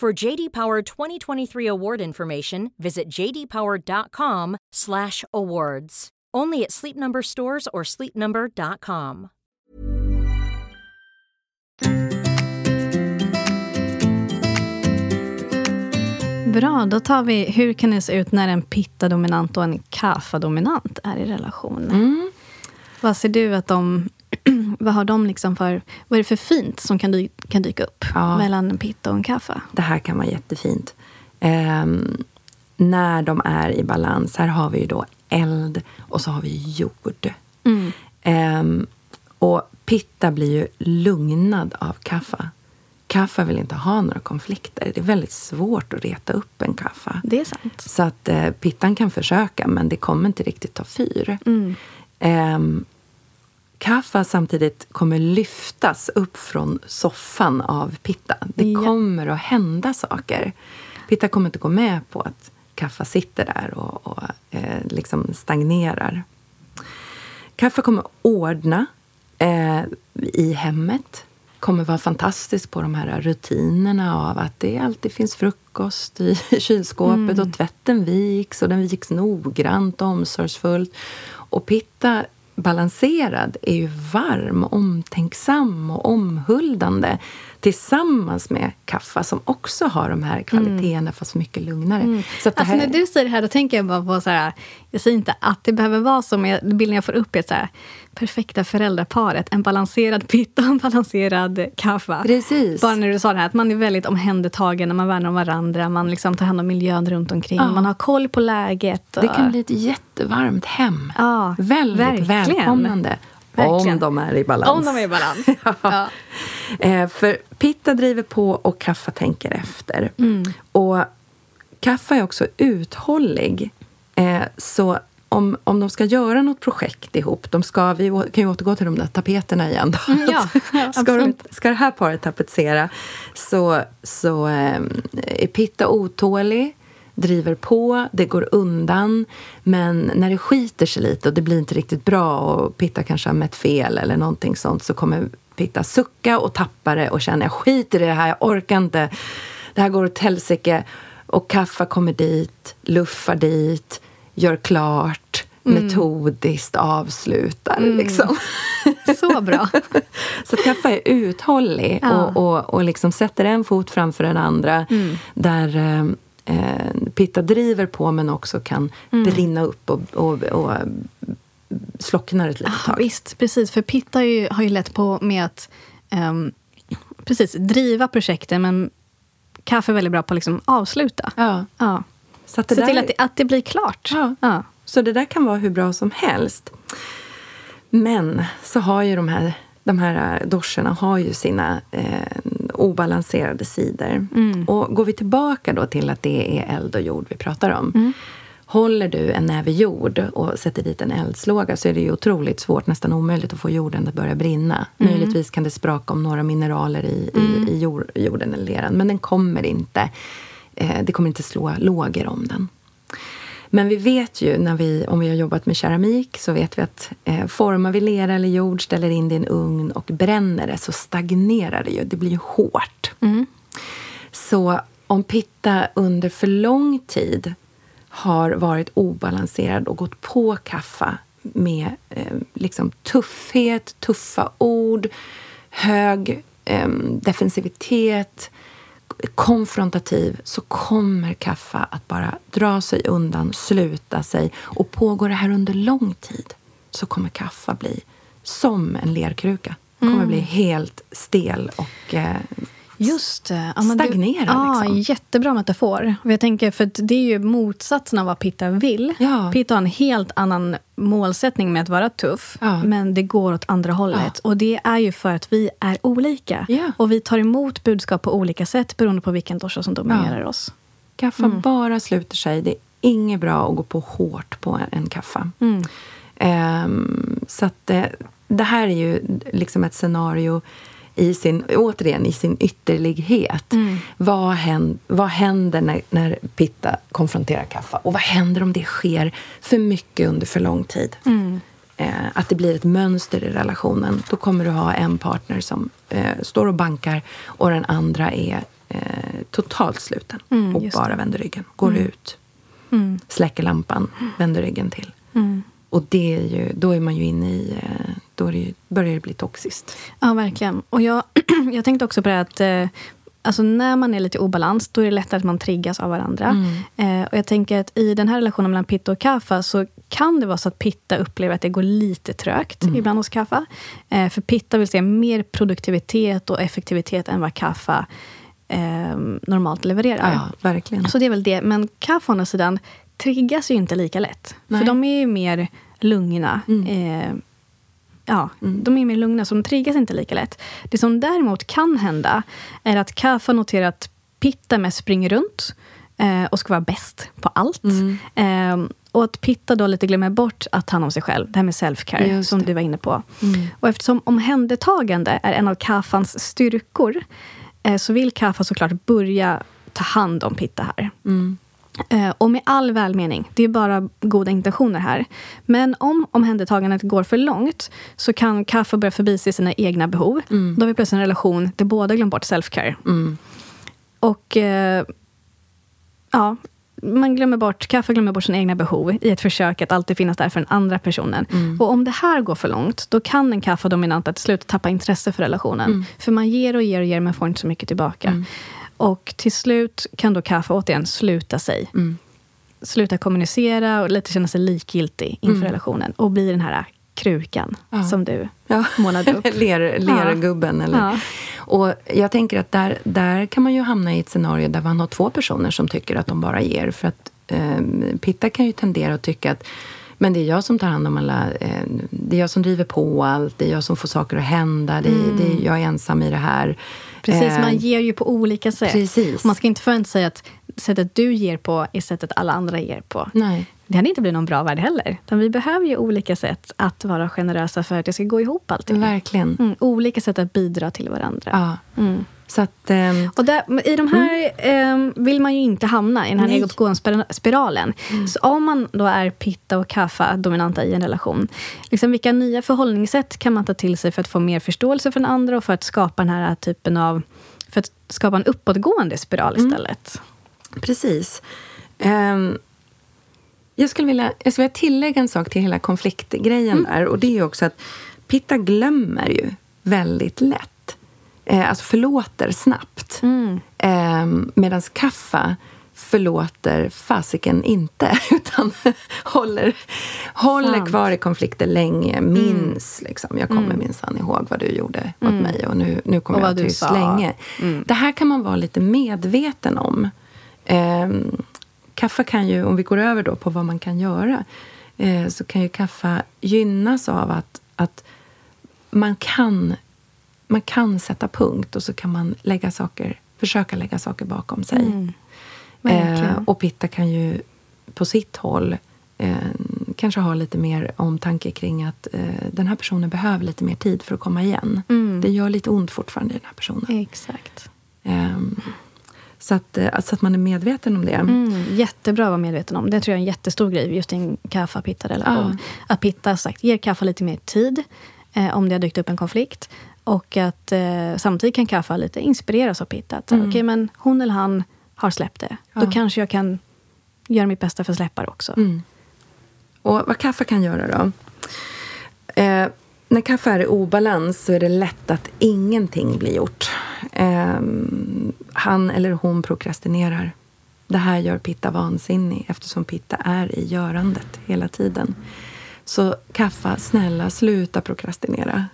For JD Power 2023 award information, visit jdpower.com/awards. Only at Sleep Number stores or sleepnumber.com. Bra, då tar vi hur kan det se ut när en pitta-dominant och en kaffa-dominant är i relation? Mm. Vad ser du att de... vad har de liksom för... Vad är det för fint som kan, dy kan dyka upp ja. mellan en pitta och en kaffa? Det här kan vara jättefint. Um, när de är i balans, här har vi ju då eld och så har vi jord. Mm. Um, och pitta blir ju lugnad av kaffa. Kaffa vill inte ha några konflikter. Det är väldigt svårt att reta upp en kaffa. Det är sant. Så att eh, pittan kan försöka, men det kommer inte riktigt ta fyr. Mm. Eh, kaffa samtidigt kommer lyftas upp från soffan av pitta. Det ja. kommer att hända saker. Pitta kommer inte gå med på att kaffe sitter där och, och eh, liksom stagnerar. Kaffe kommer ordna eh, i hemmet. kommer vara fantastiskt på de här rutinerna av att det alltid finns frukost i (laughs) kylskåpet och tvätten viks och den viks noggrant och omsorgsfullt. Och Pitta balanserad är ju varm, omtänksam och omhuldande tillsammans med kaffa som också har de här kvaliteterna mm. fast mycket lugnare. Mm. Så alltså, här... När du säger det här då tänker jag bara på så här, jag säger inte att det behöver vara så, men bilden jag får upp är så här, perfekta föräldraparet. En balanserad pitta och en balanserad kaffa. Precis. Bara när du sa det här, att man är väldigt omhändertagen, man värnar om varandra, man liksom tar hand om miljön runt omkring, ja. man har koll på läget. Och... Det kan bli ett jättevarmt hem. Ja, väldigt verkligen. välkomnande. Verkligen. Om de är i balans. Om de är i balans. (laughs) ja. eh, för pitta driver på och kaffa tänker efter. Mm. Och kaffa är också uthållig. Eh, så om, om de ska göra något projekt ihop, de ska, vi kan ju återgå till de där tapeterna igen. Då. Mm, ja, (laughs) ska, de, ska det här paret tapetsera så, så eh, är Pitta otålig driver på, det går undan. Men när det skiter sig lite och det blir inte riktigt bra och Pitta kanske har mätt fel eller någonting sånt så kommer Pitta sucka och tappa det och känna jag skiter i det här, jag orkar inte. Det här går åt helsike. Och Kaffa kommer dit, luffar dit, gör klart, mm. metodiskt avslutar. Mm. Liksom. (laughs) Så bra. (laughs) så att Kaffa är uthållig ja. och, och, och liksom sätter en fot framför den andra. Mm. Där eh, eh, Pitta driver på men också kan mm. brinna upp och, och, och slocknar ett litet tag. visst, precis. För Pitta har ju, har ju lätt på med att um, precis, driva projekten men Kaffe är väldigt bra på att liksom avsluta. Ja. ja. Så att det Se där... till att det, att det blir klart. Ja. ja. Så det där kan vara hur bra som helst. Men så har ju de här, de här doscherna har ju sina eh, obalanserade sidor. Mm. Och går vi tillbaka då till att det är eld och jord vi pratar om. Mm. Håller du en näve jord och sätter dit en eldslåga så är det ju otroligt svårt, nästan omöjligt att få jorden att börja brinna. Mm. Möjligtvis kan det spraka om några mineraler i, mm. i, i jord, jorden eller leran, men den kommer inte. Eh, det kommer inte slå lågor om den. Men vi vet ju, när vi, om vi har jobbat med keramik, så vet vi att eh, formar vi lera eller jord, ställer in det i en ugn och bränner det, så stagnerar det ju. Det blir ju hårt. Mm. Så om pitta under för lång tid har varit obalanserad och gått på kaffa med eh, liksom tuffhet, tuffa ord, hög eh, defensivitet, konfrontativ så kommer kaffa att bara dra sig undan, sluta sig. Och pågår det här under lång tid så kommer kaffa bli som en lerkruka. kommer mm. bli helt stel och eh, Just det. Ja, stagnera. Ja, liksom. Jättebra metafor. Jag tänker, för det är ju motsatsen av vad Pitta vill. Ja. Pitta har en helt annan målsättning med att vara tuff, ja. men det går åt andra hållet. Och det är ju för att vi är olika. Och vi tar emot budskap på olika sätt beroende på vilken dosha som dominerar oss. Kaffa mm. bara sluter sig. Det är inget bra att gå på hårt på en kaffa. Mm. Um, så att det, det här är ju liksom ett scenario i sin, återigen i sin ytterlighet. Mm. Vad, händer, vad händer när, när Pitta konfronterar Kaffa? Och vad händer om det sker för mycket under för lång tid? Mm. Eh, att det blir ett mönster i relationen. Då kommer du ha en partner som eh, står och bankar och den andra är eh, totalt sluten mm, och bara vänder ryggen. Går mm. ut, mm. släcker lampan, vänder ryggen till. Och det är ju, då är man ju inne i... Eh, då det, börjar det bli toxiskt. Ja, verkligen. Och jag, (clears throat) jag tänkte också på det att eh, alltså när man är lite i obalans, då är det lättare att man triggas av varandra. Mm. Eh, och jag tänker att i den här relationen mellan Pitta och Kaffa så kan det vara så att Pitta upplever att det går lite trögt mm. ibland hos Kaffa. Eh, för Pitta vill se mer produktivitet och effektivitet än vad Kaffa eh, normalt levererar. Ja, verkligen. Så det är väl det. Men Kaffa å andra sidan triggas ju inte lika lätt. Nej. För de är ju mer lugna. Mm. Eh, ja, mm. de är mer lugna, så de triggas inte lika lätt. Det som däremot kan hända är att Kafa noterar att Pitta mest springer runt eh, och ska vara bäst på allt. Mm. Eh, och att Pitta då lite glömmer bort att ta hand om sig själv. Det här med self-care, som du var inne på. Mm. Och eftersom omhändertagande är en av Kafans styrkor, eh, så vill Kafa såklart börja ta hand om Pitta här. Mm. Eh, och med all välmening, det är bara goda intentioner här. Men om omhändertagandet går för långt så kan kaffe börja förbise sina egna behov. Mm. Då har vi plötsligt en relation där båda glömt bort self-care. Och eh, ja, man glömmer bort, kaffe glömmer bort sina egna behov i ett försök att alltid finnas där för den andra personen. Och om det här går för långt, då kan den kaffedominanta till slut tappa intresse för relationen. För man ger och ger och ger, men får inte så mycket tillbaka. Och till slut kan då kaffe återigen sluta sig. Sluta kommunicera och lite känna sig likgiltig inför relationen. Och bli den här krukan som du Ja. målade upp. (laughs) Ler, lergubben. Eller. Ja. Och jag tänker att där, där kan man ju hamna i ett scenario där man har två personer som tycker att de bara ger. För att eh, Pitta kan ju tendera att tycka att men det är jag som tar hand om alla, eh, det är jag som driver på allt, det är jag som får saker att hända, det, är- det är, jag är ensam i det här. Precis, man ger ju på olika sätt. Precis. Man ska inte förvänta sig att sättet du ger på är sättet alla andra ger på. Nej. Det hade inte blivit någon bra värld heller. Utan vi behöver ju olika sätt att vara generösa för att det ska gå ihop allting. Verkligen. Mm, olika sätt att bidra till varandra. Ja. Mm. Så att... ehm, Och där, I de här eh, vill man ju inte hamna, i den här nedåtgående spiralen. Så om man då är pitta och kaffa dominanta i en relation, liksom vilka nya förhållningssätt kan man ta till sig för att få mer förståelse för den andra och för att skapa den här typen av... För att skapa en uppåtgående spiral istället? Precis. Ehm, jag, skulle vilja, jag skulle vilja tillägga en sak till hela konfliktgrejen där. Och det är också att Pitta glömmer ju väldigt lätt. Eh, alltså förlåter snabbt. Mm. Medan Kaffa förlåter fasiken inte. (laughs) Utan håller, håller Sant. kvar i konflikter länge. Minns liksom. Jag kommer minsann ihåg vad du gjorde mot mig. Och nu, nu kommer jag du tyst länge. Det här kan man vara lite medveten om. Ehm, kaffe kan ju, om vi går över då på vad man kan göra, eh, så kan ju kaffe gynnas av att, att man, kan, man kan sätta punkt och så kan man lägga saker, försöka lägga saker bakom sig. Mm. Eh, och Pitta kan ju på sitt håll eh, kanske ha lite mer omtanke kring att eh, den här personen behöver lite mer tid för att komma igen. Det gör lite ont fortfarande i den här personen. Exakt. Så, att, eh, så att man är medveten om det. Mm, jättebra att vara medveten om. Det tror jag är en jättestor grej just i en kaffa-pitta-relation. Att pitta sagt, ger kaffa lite mer tid eh, om det har dykt upp en konflikt. Och att eh, samtidigt kan kaffa lite inspireras av pitta. Att, Mm. Okej, men hon eller han har släppt det. Då kanske jag kan göra mitt bästa för att släppa det också. Mm. Och vad kaffe kan göra då? Eh, när kaffe är i obalans så är det lätt att ingenting blir gjort. Eh, han eller hon prokrastinerar. Det här gör Pitta vansinnig eftersom Pitta är i görandet hela tiden. Så kaffa, snälla sluta prokrastinera.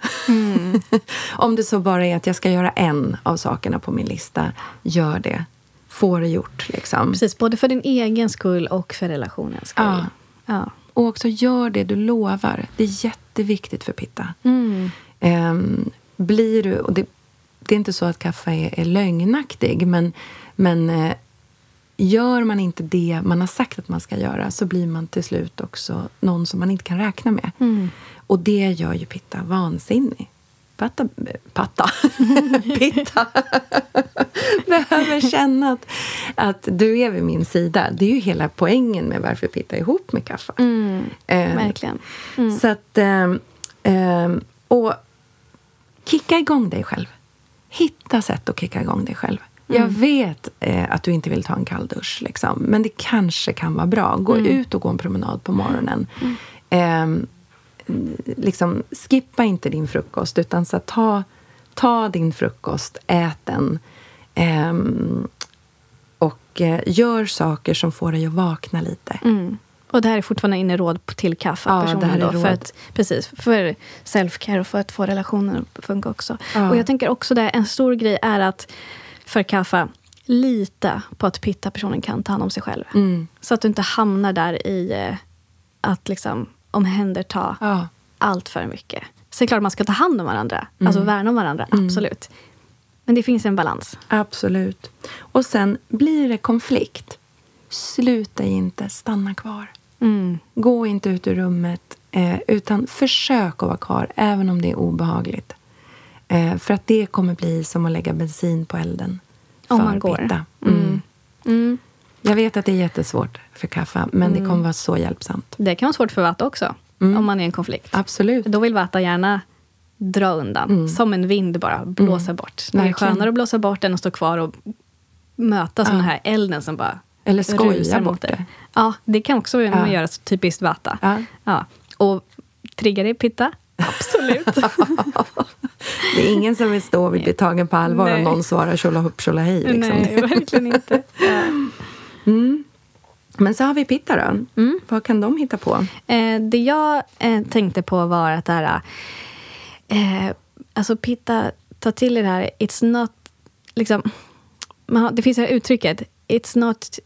(laughs) Om det så bara är att jag ska göra en av sakerna på min lista, gör det. Få det gjort. Liksom. Precis, både för din egen skull och för relationens skull. Ja. Ja. Och också gör det du lovar. Det är jätteviktigt för Pitta. Mm. Ehm, blir du, och det, det är inte så att kaffe är, är lögnaktig, men, men eh, gör man inte det man har sagt att man ska göra så blir man till slut också någon som man inte kan räkna med. Och det gör ju Pitta vansinnig. Patta, patta. (laughs) Pitta (laughs) behöver känna att, att du är vid min sida. Det är ju hela poängen med varför Pitta är ihop med kaffe. Mm, Eh, verkligen. Så att... ehm, ehm, och kicka igång dig själv. Hitta sätt att kicka igång dig själv. Jag vet eh, att du inte vill ta en kall dusch, liksom, men det kanske kan vara bra. Gå ut och gå en promenad på morgonen. Ehm, liksom, skippa inte din frukost, utan så ta, ta din frukost, ät den. Ehm, och eh, gör saker som får dig att vakna lite. Mm. Och det här är fortfarande inne råd till kaffe Ja, det då, för att, precis, för self-care och för att få relationen att funka också. Ja. Och jag tänker också där, en stor grej är att för kaffe, lita på att pitta-personen kan ta hand om sig själv. Mm. Så att du inte hamnar där i eh, att liksom omhänderta Ja. allt för mycket. Så det är klart man ska ta hand om varandra, Mm. alltså värna om varandra, absolut. Men det finns en balans. Absolut. Och sen blir det konflikt. Sluta inte, stanna kvar. Mm. Gå inte ut ur rummet, eh, utan försök att vara kvar, även om det är obehagligt. Eh, för att det kommer bli som att lägga bensin på elden. Om man går. Pitta. Mm. Mm. Jag vet att det är jättesvårt för kaffe, men Mm. det kommer vara så hjälpsamt. Det kan vara svårt för Vata också, Mm. om man är i en konflikt. Absolut. Då vill Vata gärna dra undan, som en vind bara, blåsa bort. Det är Mm. Skönare att blåsa bort än att stå kvar och möta sån Ja. här elden som bara Eller skoja rusar bort det. Ja, det kan också Ja. göra typiskt Vata. Ja. Ja. Och triggar det Pitta? Absolut. (laughs) Det är ingen som vill stå och bli tagen på allvar Nej. om någon svarar tjolahopp tjolahej. Liksom. Nej, verkligen inte. Ja. Men så har vi Pitta då. Mm. Vad kan de hitta på? Eh, det jag eh, tänkte på var att det här... Eh, alltså Pitta, ta till er det här. It's not... Liksom, har, det finns det här uttrycket. It's not...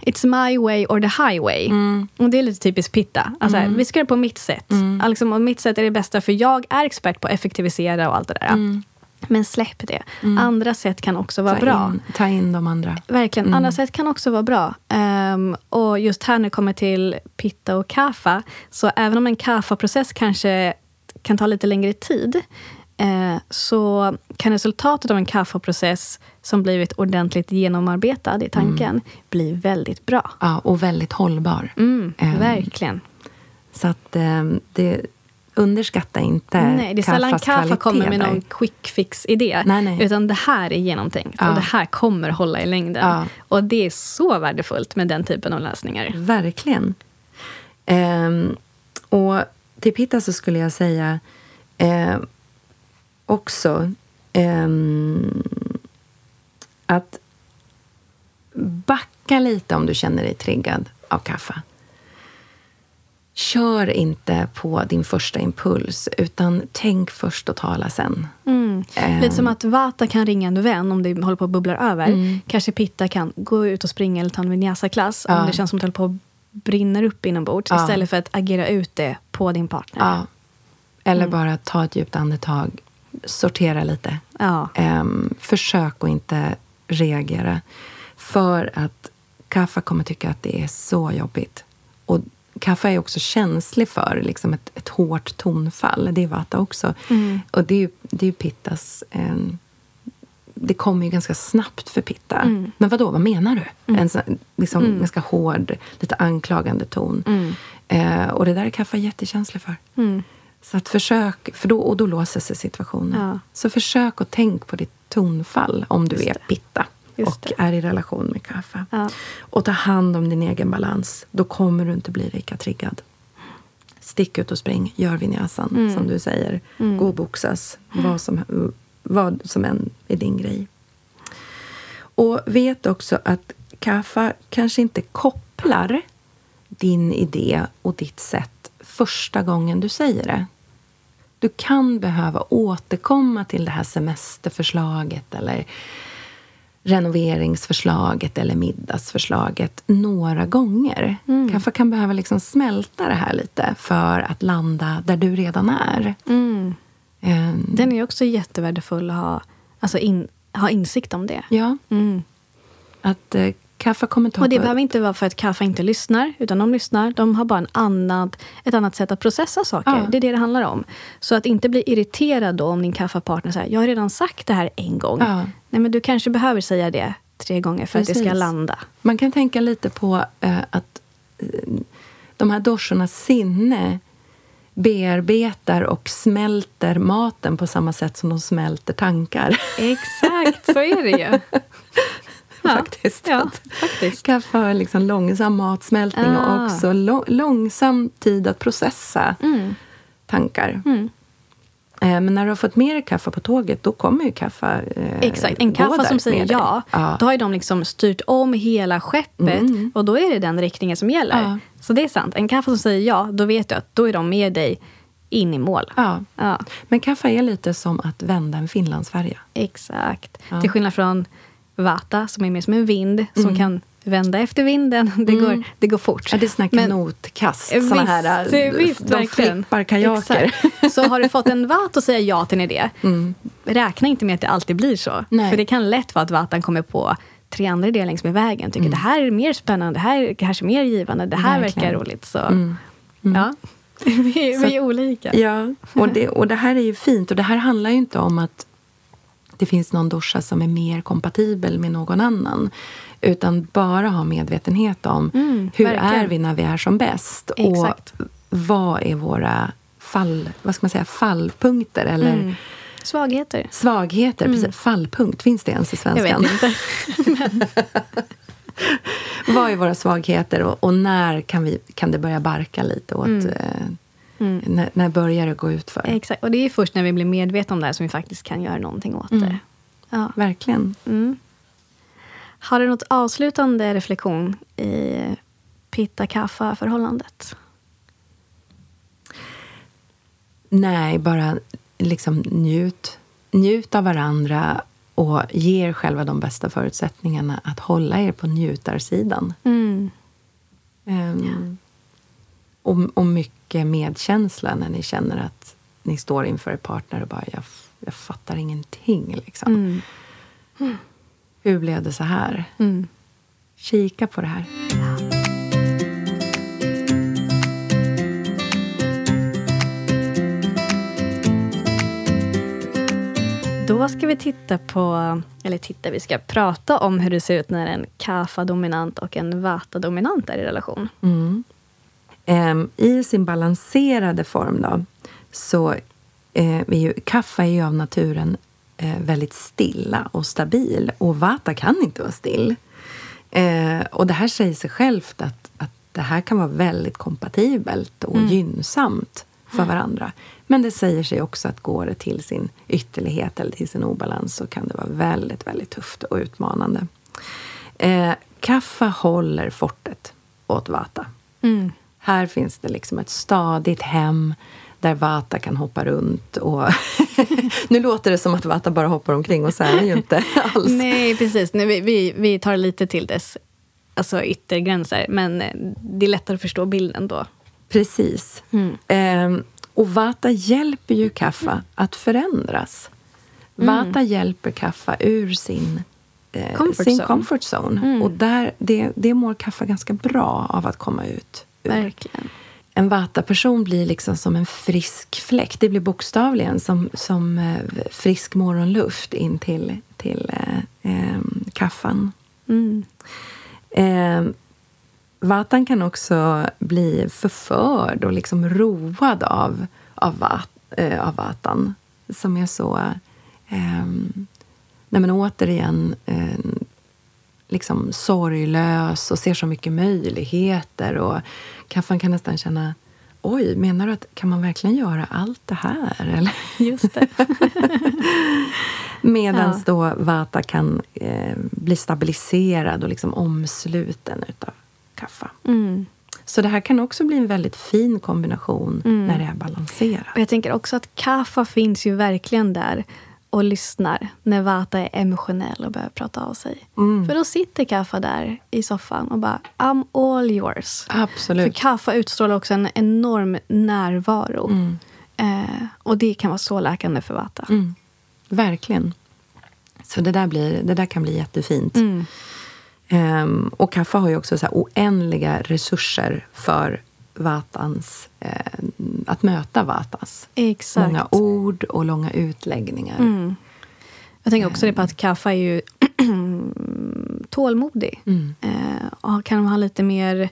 It's my way or the highway. Och det är lite typiskt Pitta. Alltså, här, Vi ska göra det på mitt sätt. Liksom, och mitt sätt är det bästa, för jag är expert på att effektivisera och allt det där. Men släpp det. Andra sätt kan också vara Ta bra. in, ta in de andra. Verkligen. Andra sätt kan också vara bra. Ehm, och just här när det kommer till pitta och kaffa, så även om en kaffa-process kanske kan ta lite längre tid, så kan resultatet av en kaffa-process som blivit ordentligt genomarbetad i tanken bli väldigt bra. Ja, och väldigt hållbar. Mm, Ehm, verkligen. Så att ehm, det, underskatta inte Nej, det är sällan kaffa kommer med någon quick fix-idé. Utan det här är genomtänkt Ja. och det här kommer hålla i längden. Ja. Och det är så värdefullt med den typen av lösningar. Verkligen. Ehm, och till Pitta så skulle jag säga eh, också ehm, att backa lite om du känner dig triggad av kaffe. Kör inte på din första impuls, utan tänk först och tala sen. Mm. Ehm. Lite som att Vata kan ringa en vän om det håller på att bubbla över. Mm. Kanske Pitta kan gå ut och springa eller ta en vinyasa-klass Ja. om det känns som att det håller på att brinner upp inombords. Ja. Istället för att agera ut det på din partner. Ja. Eller Mm. bara ta ett djupt andetag, sortera lite. Ja. Ehm, försök att inte reagera. För att kaffe kommer tycka att det är så jobbigt. Och kaffe är också känslig för liksom ett, ett hårt tonfall. Det är vata också. Mm. Och det är ju, det är pittas... ehm, det kommer ju ganska snabbt för pitta. Mm. Men vad då? vad menar du? En sån, liksom, ganska hård, lite anklagande ton. Mm. Eh, och det där är kaffe jättekänslig för. Så att försök, för då, och då låser sig situationen. Ja. Så försök att tänk på ditt tonfall om du är pitta Just och är i relation med kaffe. Ja. Och ta hand om din egen balans. Då kommer du inte bli lika triggad. Stick ut och spring, gör vinyasan Mm. som du säger. Gå och boxas, vad som, vad som än är din grej. Och vet också att kaffe kanske inte kopplar din idé och ditt sätt första gången du säger det. Du kan behöva återkomma till det här semesterförslaget eller renoveringsförslaget eller middagsförslaget några gånger. Kaffe kan behöva liksom smälta det här lite för att landa där du redan är. Mm. Ehm, Den är också jättevärdefull att ha, alltså in, ha insikt om det. ja, Mm. att eh, kaffe kommer ta Och det behöver inte vara för att kaffe inte lyssnar, utan de lyssnar. De har bara en annat, ett annat sätt att processa saker. Ja. Det är det det handlar om. Så att inte bli irriterad då om din kaffepartner säger jag har redan sagt det här en gång. Ja. Nej, men du kanske behöver säga det tre gånger för att det ska Precis. landa. Man kan tänka lite på eh, att eh, de här doshornas sinne bearbetar och smälter maten på samma sätt som de smälter tankar. Exakt, så är det ju. (laughs) (laughs) Faktiskt. Ja, faktiskt. Kaffe liksom långsam matsmältning Ah. och också lo- långsam tid att processa Mm. tankar. Mm. Eh, men när du har fått med dig kaffe på tåget, då kommer ju kaffe eh, Exakt. En kaffe som säger ja, ja. då har de liksom styrt om hela skeppet Mm. och då är det den riktningen som gäller. Ja. Så det är sant. En kaffe som säger ja, då vet du att då är de med dig in i mål. Ja. Ja, Men kaffe är lite som att vända en finlandsfärja. exakt. Till skillnad från vata som är mer som en vind som kan vända efter vinden. (laughs) Det, går, det går fort. Mm. Ja, det är såna kanotkast. Visst, såna här, eh, visst, de verkligen. flippar kajaker. Exakt. Så har du fått en vat att säga ja till en idé, räkna inte med att det alltid blir så. Mm. Nej. För det kan lätt vara att vatan kommer på tre andra idéer längs med vägen. Tycker det här är mer spännande, det här kanske är mer givande, det här Mm. Verkligen. verkar roligt. Så ja, (laughs) vi, Så- vi är olika. Ja, och det, och det här är ju fint. Och det här handlar ju inte om att det finns någon dosha som är mer kompatibel med någon annan. Utan bara ha medvetenhet om Mm, hur verkligen. är vi när vi är som bäst? Exakt. Och vad är våra fall, vad ska man säga, fallpunkter eller Mm. Svagheter. svagheter? Precis. Fallpunkt, finns det ens i Jag svenskan? vet inte. (laughs) Vad är våra svagheter och, och när kan, vi, kan det börja barka lite? Åt, Mm. Eh, När, när börjar det gå ut för? Exakt. Och det är först när vi blir medvetna om det här som vi faktiskt kan göra någonting åt Mm. det. Ja. Verkligen. Mm. Har du något avslutande reflektion i pitta-kaffa-förhållandet? Nej, bara liksom njut, njut av varandra och ge er själva de bästa förutsättningarna att hålla er på njutarsidan. Mm. Ehm, och, och mycket medkänsla när ni känner att ni står inför er partner och bara jag, jag fattar ingenting. Liksom. Mm. Hur blev det så här? Mm. Kika på det här. Då ska vi titta på, eller titta, vi ska prata om hur det ser ut när en kapha-dominant och en vata-dominant är i relation. Mm. Ehm, I sin balanserade form då, så eh, är ju kaffe är ju av naturen eh, väldigt stilla och stabil. Och vata kan inte vara still. Eh, och det här säger sig självt att, att det här kan vara väldigt kompatibelt och gynnsamt för varandra. Men det säger sig också att går det till sin ytterlighet eller till sin obalans så kan det vara väldigt, väldigt tufft och utmanande. Eh, kaffa håller fortet åt vata. Mm. Här finns det liksom ett stadigt hem där Vata kan hoppa runt. Och (laughs) nu låter det som att Vata bara hoppar omkring och så är det ju inte (laughs) alls. Nej, precis. Nej, vi, vi, vi tar lite till dess alltså yttergränser, men eh, det är lättare att förstå bilden då. Precis. Mm. Ehm, och Vata hjälper ju Kaffa att förändras. Vata hjälper Kaffa ur sin, eh, Mm. Comfort sin zone. comfort zone. Mm. Och där, det, det mår Kaffa ganska bra av att komma ut. Verkligen. en vata-person blir liksom som en frisk fläkt. Det blir bokstavligen som, som eh, frisk morgonluft in till, till eh, eh, kaffan. Mm. Eh, vatan kan också bli förförd och liksom road av, av, vat, eh, av vatan som är så... Eh, nej men återigen eh, liksom sorglös och ser så mycket möjligheter. Och kaffan kan nästan känna Oj, menar du att kan man verkligen göra allt det här? (laughs) Eller? Just det. (laughs) Medan Ja. då Vata kan eh, bli stabiliserad och liksom omsluten utav kaffa. Mm. Så det här kan också bli en väldigt fin kombination Mm. när det är balanserat. Och jag tänker också att Kafa finns ju verkligen där och lyssnar när Vata är emotionell och behöver prata av sig. Mm. För då sitter Kafa där i soffan och bara I'm all yours. För Absolut. Kafa utstrålar också en enorm närvaro. Mm. Eh, och det kan vara så läkande för Vata. Mm. Verkligen. Så det där, blir, det där kan bli jättefint. Ehm, och kaffe har ju också så oändliga resurser för vatans, eh, att möta vatas. Exakt. Många ord och långa utläggningar. Mm. Jag tänker också det på att Kaffa är ju (clears throat) tålmodig. Mm. Eh, och kan ha lite mer,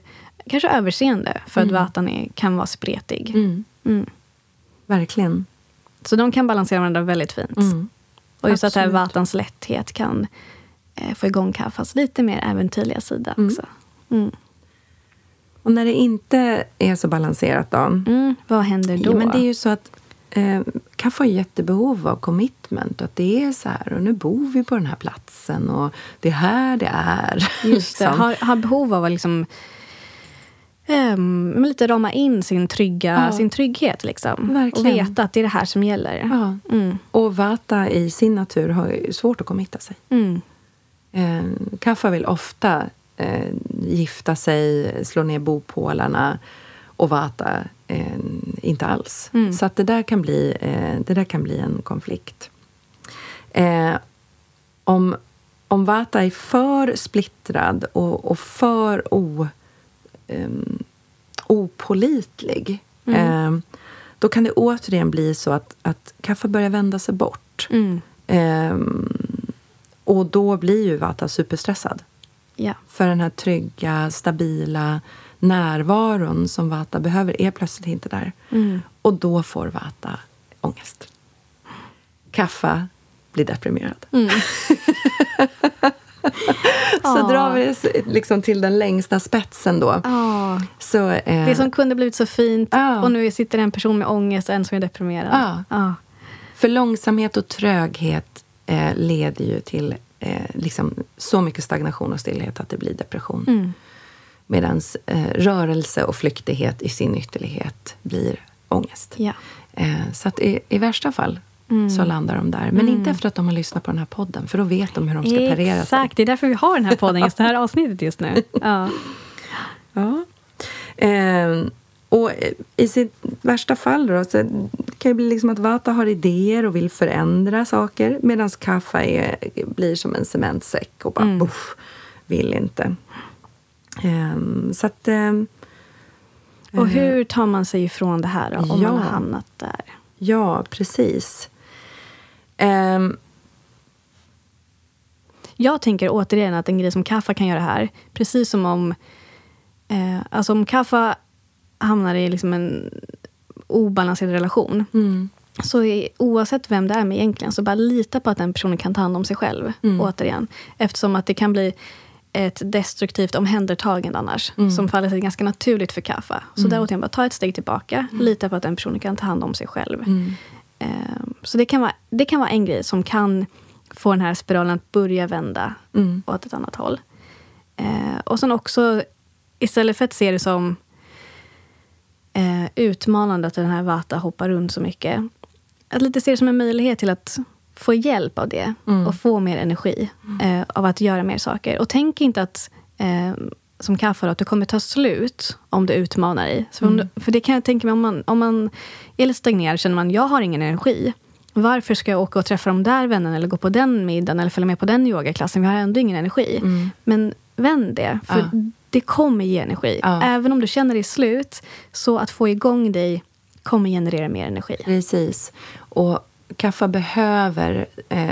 kanske överseende, för att Vatan är, kan vara spretig. Mm. Mm. Verkligen. Så de kan balansera varandra väldigt fint. Mm. Och just att det här Absolut. Vatans lätthet kan eh, få igång Kaffas lite mer äventyrliga sida Mm. också. Och när det inte är så balanserat då? Mm. Vad händer då? Ja, men det är ju så att eh, kaffe har jättebehov av commitment. Att det är så här, och nu bor vi på den här platsen och det är här det är. Just det, (laughs) har, har behov av att liksom, men lite rama in sin, trygga, Ja. sin trygghet. Liksom. Verkligen. Och veta att det är det här som gäller. Ja. Mm. Och Vata i sin natur har ju svårt att committa sig. Mm. Eh, Kaffa vill ofta eh, gifta sig, slå ner bopålarna och Vata eh, inte alls. Mm. Så att det, där kan bli, eh, det där kan bli en konflikt. Eh, om, om Vata är för splittrad och, och för o, um, opolitlig Mm. eh, då kan det återigen bli så att, att kaffe börjar vända sig bort. Mm. Ehm, och då blir ju Vata superstressad. Ja. För den här trygga, stabila närvaron som Vata behöver är plötsligt inte där. Mm. Och då får Vata ångest. Kaffa blir deprimerad. Mm. (laughs) Så drar vi liksom till den längsta spetsen då. Ja. Så, eh, Det som kunde blivit så fint Ja. och nu sitter en person med ångest och en som är deprimerad. Ja. För långsamhet och tröghet eh, leder ju till eh, liksom så mycket stagnation och stillhet att det blir depression. Mm. Medan eh, rörelse och flyktighet i sin ytterlighet blir ångest. Ja. Eh, så att i, i värsta fall så landar de där. Men inte efter att de har lyssnat på den här podden, för då vet de hur de ska parera sig. Exakt, det är därför vi har den här podden, just det här (laughs) avsnittet just nu. Ja. Ja. Eh, och i sitt värsta fall då, så det kan ju bli liksom att Vata har idéer och vill förändra saker medan Kaffa är, blir som en cementsäck och bara Mm. buff, vill inte. Eh, så att... Eh, Och hur tar man sig ifrån det här då, om Ja. man har hamnat där? ja, precis. Ehm, Jag tänker återigen att en grej som Kaffa kan göra här, precis som om... Eh, alltså om Kaffa hamnar i liksom en obalanserad relation mm, så är, oavsett vem det är med egentligen, så bara lita på att den personen kan ta hand om sig själv. Mm. Återigen. Eftersom att det kan bli ett destruktivt omhändertagande annars. Mm. Som faller sig ganska naturligt för Kaffa. Så där återigen, bara ta ett steg tillbaka. Lita på att den personen kan ta hand om sig själv. mm, Eh, så det kan, vara, det kan vara en grej som kan få den här spiralen att börja vända mm, åt ett annat håll. Eh, och sen också, istället för att se det som eh, utmanande att den här Vata hoppar runt så mycket. Att lite se det som en möjlighet till att få hjälp av det Mm. och få mer energi eh, av att göra mer saker. Och tänk inte att, eh, som Kaffa, att det kommer ta slut om du utmanar dig. Om du, för det kan jag tänka mig, om man, om man är lite stagnerad känner man jag har ingen energi. Varför ska jag åka och träffa de där vännerna eller gå på den middagen eller följa med på den yogaklassen? Vi har ändå ingen energi. Men vänd det, för Ja. Det kommer ge energi. Ja. Även om du känner dig slut, så att få igång dig kommer generera mer energi. Precis. Och Kaffa behöver... Eh,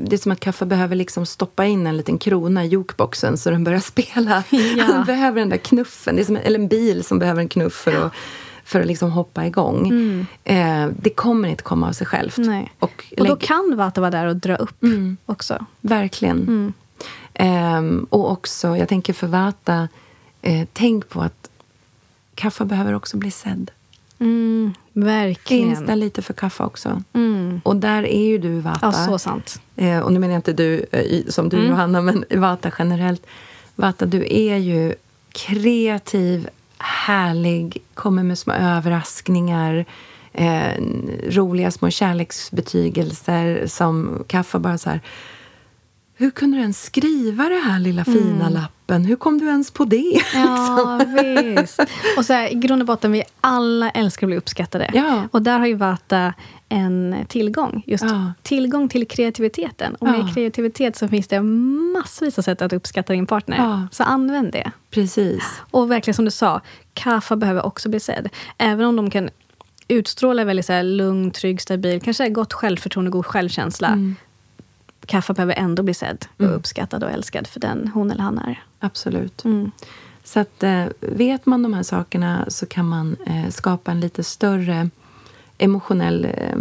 det är som att Kaffa behöver liksom stoppa in en liten krona i jukeboxen så den börjar (laughs) spela. Ja. Han behöver den där knuffen. Det är som eller en bil som behöver en knuff för att, för att liksom hoppa igång. Eh, det kommer inte komma av sig självt. Mm. Nej. Och, Och då kan Vata vara där och dra upp Mm. också. Verkligen. Mm. Ehm, och också, jag tänker för Vata, eh, tänk på att Kaffa behöver också bli sedd. Mm, verkligen. Finns där lite för Kaffa också. Mm. Och där är ju du, Vata. Ja, så sant. Eh, och nu menar jag inte du eh, som du, Mm. Johanna, men Vata generellt. Vata, du är ju kreativ, härlig, kommer med små överraskningar. Eh, roliga små kärleksbetygelser som Kaffa bara så här... Hur kunde du ens skriva det här lilla fina lappen? Hur kom du ens på det? Mm. Ja, (laughs) visst. Och så här, i grund och botten, vi alla älskar att bli uppskattade. Ja. Och där har ju Vata en tillgång. Just Ja. tillgång till kreativiteten. Och med Ja. kreativitet så finns det massvis av sätt att uppskatta din partner. Ja. Så använd det. Precis. Och verkligen som du sa, Kaffa behöver också bli sedd. Även om de kan utstråla väldigt så här, lugn, trygg, stabil, kanske gott självförtroende, god självkänsla. Mm. Kaffa behöver ändå bli sedd och uppskattad och älskad för den hon eller han är. Absolut. Mm. Så att, eh, vet man de här sakerna så kan man eh, skapa en lite större emotionell... Eh,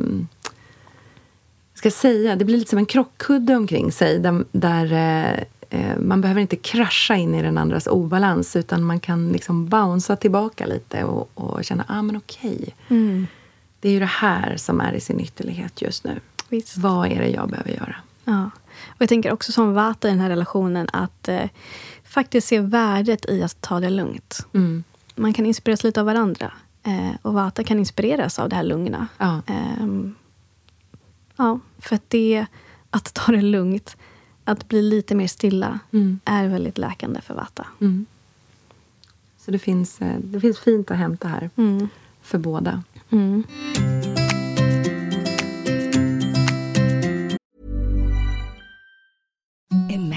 ska säga, det blir lite som en krockkudde omkring sig där, där eh, eh, man behöver inte krascha in i den andras obalans utan man kan liksom bouncea tillbaka lite och, och känna ah, men okej. Mm. Det är ju det här som är i sin ytterlighet just nu. Visst. Vad är det jag behöver göra? Ja. Och jag tänker också som Vata i den här relationen att eh, faktiskt se värdet i att ta det lugnt. Mm. Man kan inspireras lite av varandra. Eh, och Vata kan inspireras av det här lugna. Ja. Ehm, ja, för att det, att ta det lugnt, att bli lite mer stilla, Mm. är väldigt läkande för Vata. Mm. Så det finns, eh, det finns fint att hämta här Mm. för båda. Imagine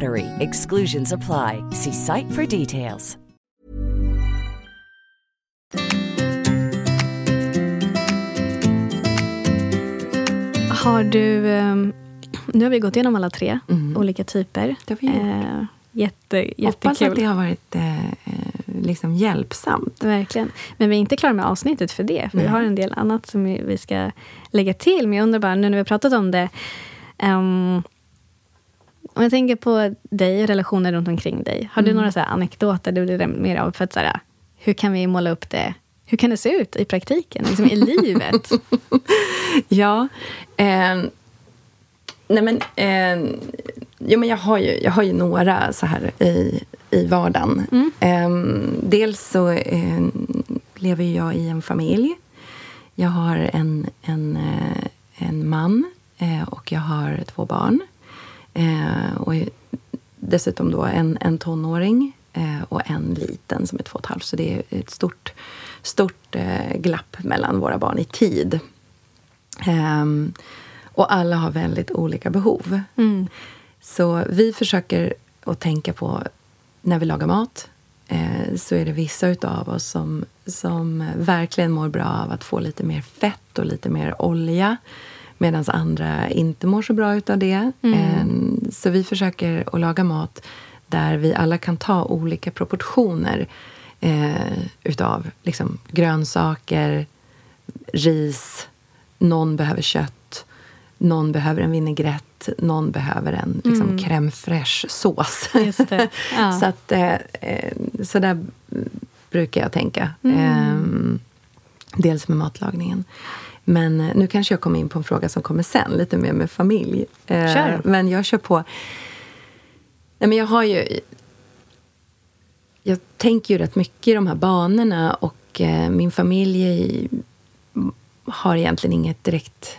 BUTTERY. Exclusions apply. See site for details. Har du... ehm, nu har vi gått igenom alla tre olika typer. Det har vi gjort. Eh, jätte, Hoppas jättekul. att det har varit eh, eh, liksom hjälpsamt. Verkligen. Men vi är inte klara med avsnittet för det. För Vi har en del annat som vi ska lägga till. Men jag undrar bara, nu när vi har pratat om det. ehm, om jag tänker på dig och relationer runt omkring dig. Har du några så anekdoter du vill mer av? För att, så här, hur kan vi måla upp det? Hur kan det se ut i praktiken, liksom i livet? (laughs) Ja. Eh, nej men, eh, jo, men jag, har ju, jag har ju några så här i, i vardagen. Eh, dels så eh, lever jag i en familj. Jag har en, en, eh, en man eh, och jag har två barn. Eh, och dessutom då en, en tonåring eh, och en liten som är två och ett halvt. Så det är ett stort, stort eh, glapp mellan våra barn i tid. Ehm, och alla har väldigt olika behov. Så vi försöker att tänka på, när vi lagar mat, eh, så är det vissa av oss som, som verkligen mår bra av att få lite mer fett och lite mer olja. Medan andra inte mår så bra utav det. Eh, så vi försöker att laga mat där vi alla kan ta olika proportioner eh, utav liksom, grönsaker, ris, någon behöver kött, någon behöver en vinägrett, någon behöver en liksom, crème fraîche-sås. (laughs) Ja. så, att, eh, eh, så där brukar jag tänka. Ehm, dels med matlagningen. Men eh, nu kanske jag kommer in på en fråga som kommer sen, lite mer med familj. Eh, Kör. Men jag kör på... Nej, men jag har ju... Jag tänker ju rätt mycket i de här banorna och eh, min familj har egentligen inget direkt...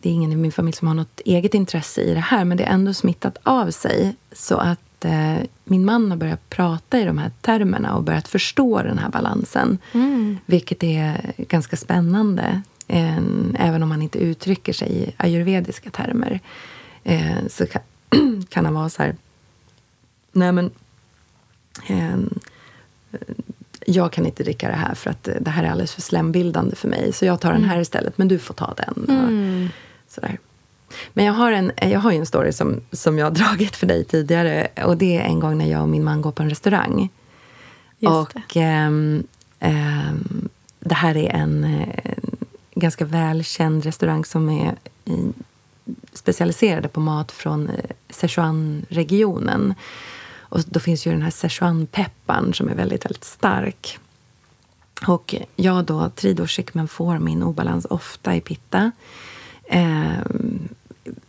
Det är ingen i min familj som har något eget intresse i det här men det är ändå smittat av sig. Så att eh, min man har börjat prata i de här termerna och börjat förstå den här balansen. Vilket är ganska spännande. Eh, även om man inte uttrycker sig i ayurvediska termer. Eh, så (clears throat) kan, kan han vara så här... Nej men... ehm, jag kan inte dricka det här för att det här är alldeles för slembildande för mig. Så jag tar den här istället, men du får ta den. Och sådär. Men jag har, en, jag har ju en story som, som jag har (laughs) dragit för dig tidigare. Och det är en gång när jag och min man går på en restaurang. Just och ehm, ehm, det här är en eh, ganska välkänd restaurang som är i, specialiserade på mat från eh, Sichuan-regionen. Och då finns ju den här Sichuan-pepparn som är väldigt, väldigt stark. Och jag då, tridoshik, men får min obalans ofta i pitta. Eh,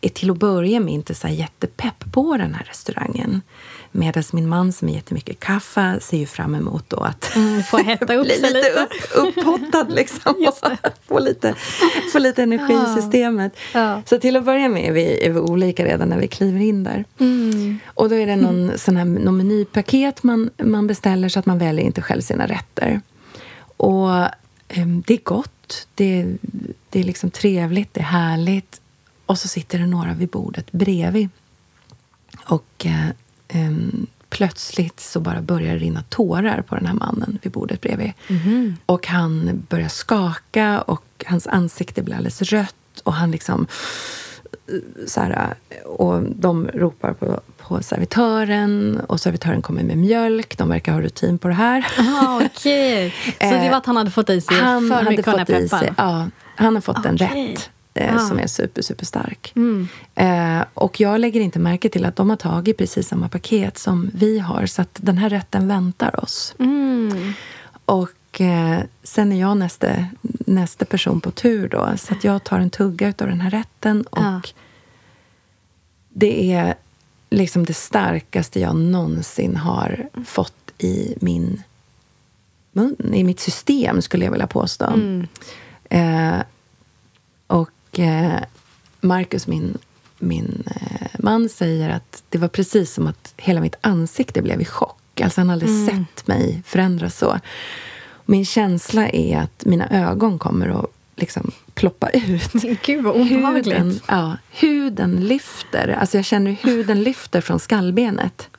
är till att börja med inte så här jättepepp på den här restaurangen. Medan min man som är jättemycket kaffe ser ju fram emot då att Mm, få (laughs) hetta upp bli lite lite. upp, upphottad (laughs) liksom. (laughs) få, lite, få lite energi i systemet. Ja. Så till att börja med är vi, är vi olika redan när vi kliver in där. Mm. Och då är det någon, sån här, någon menypaket man, man beställer så att man väljer inte själv sina rätter. Och ehm, det är gott, det, det är liksom trevligt, det är härligt. Och så sitter det några vid bordet bredvid. Och eh, ehm, plötsligt så bara börjar det rinna tårar på den här mannen vid bordet bredvid. Och han börjar skaka och hans ansikte blir alldeles rött. Och han liksom... eh, Så här, och de ropar på, på servitören och servitören kommer med mjölk. De verkar ha rutin på det här. Ah, Okej. (laughs) Så det var att han hade fått i sig Han för hade mycket den fått i sig, ja, han har fått en Okej. rätt eh, Ah. som är super, super stark. Mm. Eh, och jag lägger inte märke till att de har tagit precis samma paket som vi har. Så att den här rätten väntar oss. Mm. Och eh, sen är jag nästa, nästa person på tur då. Så att jag tar en tugga av den här rätten. Och Ja. det är liksom det starkaste jag någonsin har fått i min mun, i mitt system, skulle jag vilja påstå. Mm. Eh, och eh, Marcus, min, min eh, man, säger att det var precis som att hela mitt ansikte blev i chock. Alltså han hade aldrig sett mig förändras så. Min känsla är att mina ögon kommer att liksom ploppa ut. (laughs) Gud vad obehagligt. Huden, ja, huden lyfter. Alltså jag känner hur huden lyfter från skallbenet.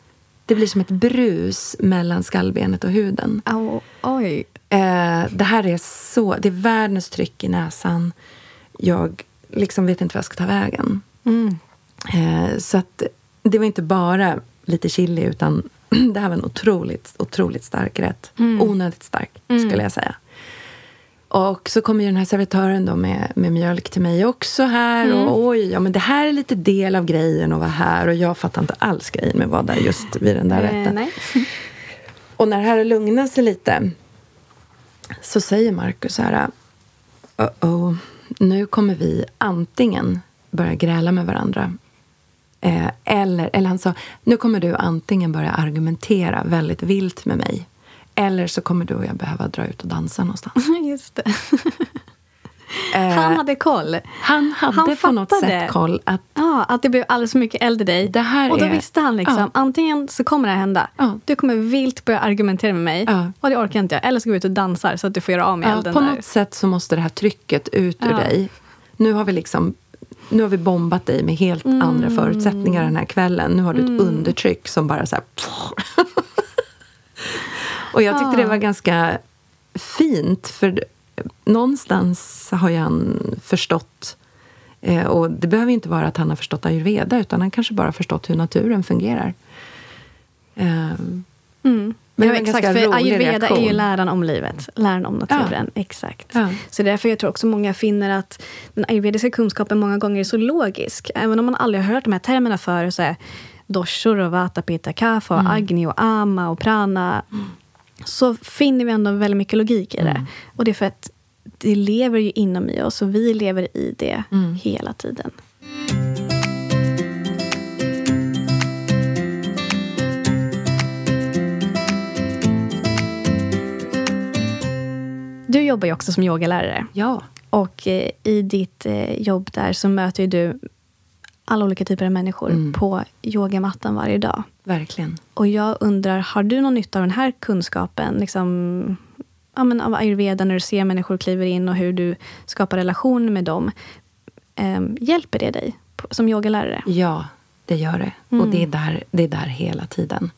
Det blir som ett brus mellan skallbenet och huden. Au, oj. Eh, det här är så... Det är världens tryck i näsan. Jag liksom vet inte vad jag ska ta vägen. Eh, så att det var inte bara lite chili, utan (clears throat) det här var en otroligt, otroligt stark rätt. Onödigt stark, skulle jag säga. Och så kommer ju den här servitören då med, med mjölk till mig också här. Och oj, ja men det här är lite del av grejen att vara här. Och jag fattar inte alls grejen med att vara där just vid den där Eh, rätten. nej. (laughs) Och när det här har lugnat sig lite så säger Markus så här... Uh-oh, nu kommer vi antingen börja gräla med varandra eh, eller, eller han sa, nu kommer du antingen börja argumentera väldigt vilt med mig eller så kommer du och jag behöva dra ut och dansa någonstans. (laughs) Just det. (laughs) Eh, Han hade koll. han hade han på något sätt koll att Ja, att det blev alldeles för mycket eld i dig. Det här och då är- visste han liksom, Ja. antingen så kommer det här hända. Ja. Du kommer vilt börja argumentera med mig. Ja. Och det orkar inte jag. Eller så går vi ut och dansar så att du får göra av med ja, elden på där. något sätt så måste det här trycket ut ur Ja. dig. Nu har vi liksom nu har vi bombat dig med helt Mm. andra förutsättningar den här kvällen. Nu har du ett undertryck som bara så här... (laughs) Och jag tyckte det var ganska fint, för någonstans har han förstått eh, och det behöver inte vara att han har förstått ayurveda, utan han kanske bara förstått hur naturen fungerar. Ehm, Mm. Men det ja, var en exakt, ganska för ayurveda är ju reaktion. läran om livet, läran om naturen. Exakt. Ja. Så därför jag tror också många finner att den ayurvediska kunskapen många gånger är så logisk. Även om man aldrig har hört de här termerna förr, så är doshor och vata, pitta, kapha, Mm. och agni och ama och prana. Så finner vi ändå väldigt mycket logik i det. Mm. Och det är för att det lever ju inom i oss och vi lever i det Mm. hela tiden. Du jobbar ju också som yogalärare. ja, Och eh, i ditt eh, jobb där så möter du alla olika typer av människor Mm. på yogamattan varje dag. verkligen. Och jag undrar, har du någon nytta av den här kunskapen? Liksom, ja, men av ayurveda, när du ser människor kliver in och hur du skapar relationer med dem. Ehm, hjälper det dig som yogalärare? Ja, det gör det. Och det är, där, det är där hela tiden.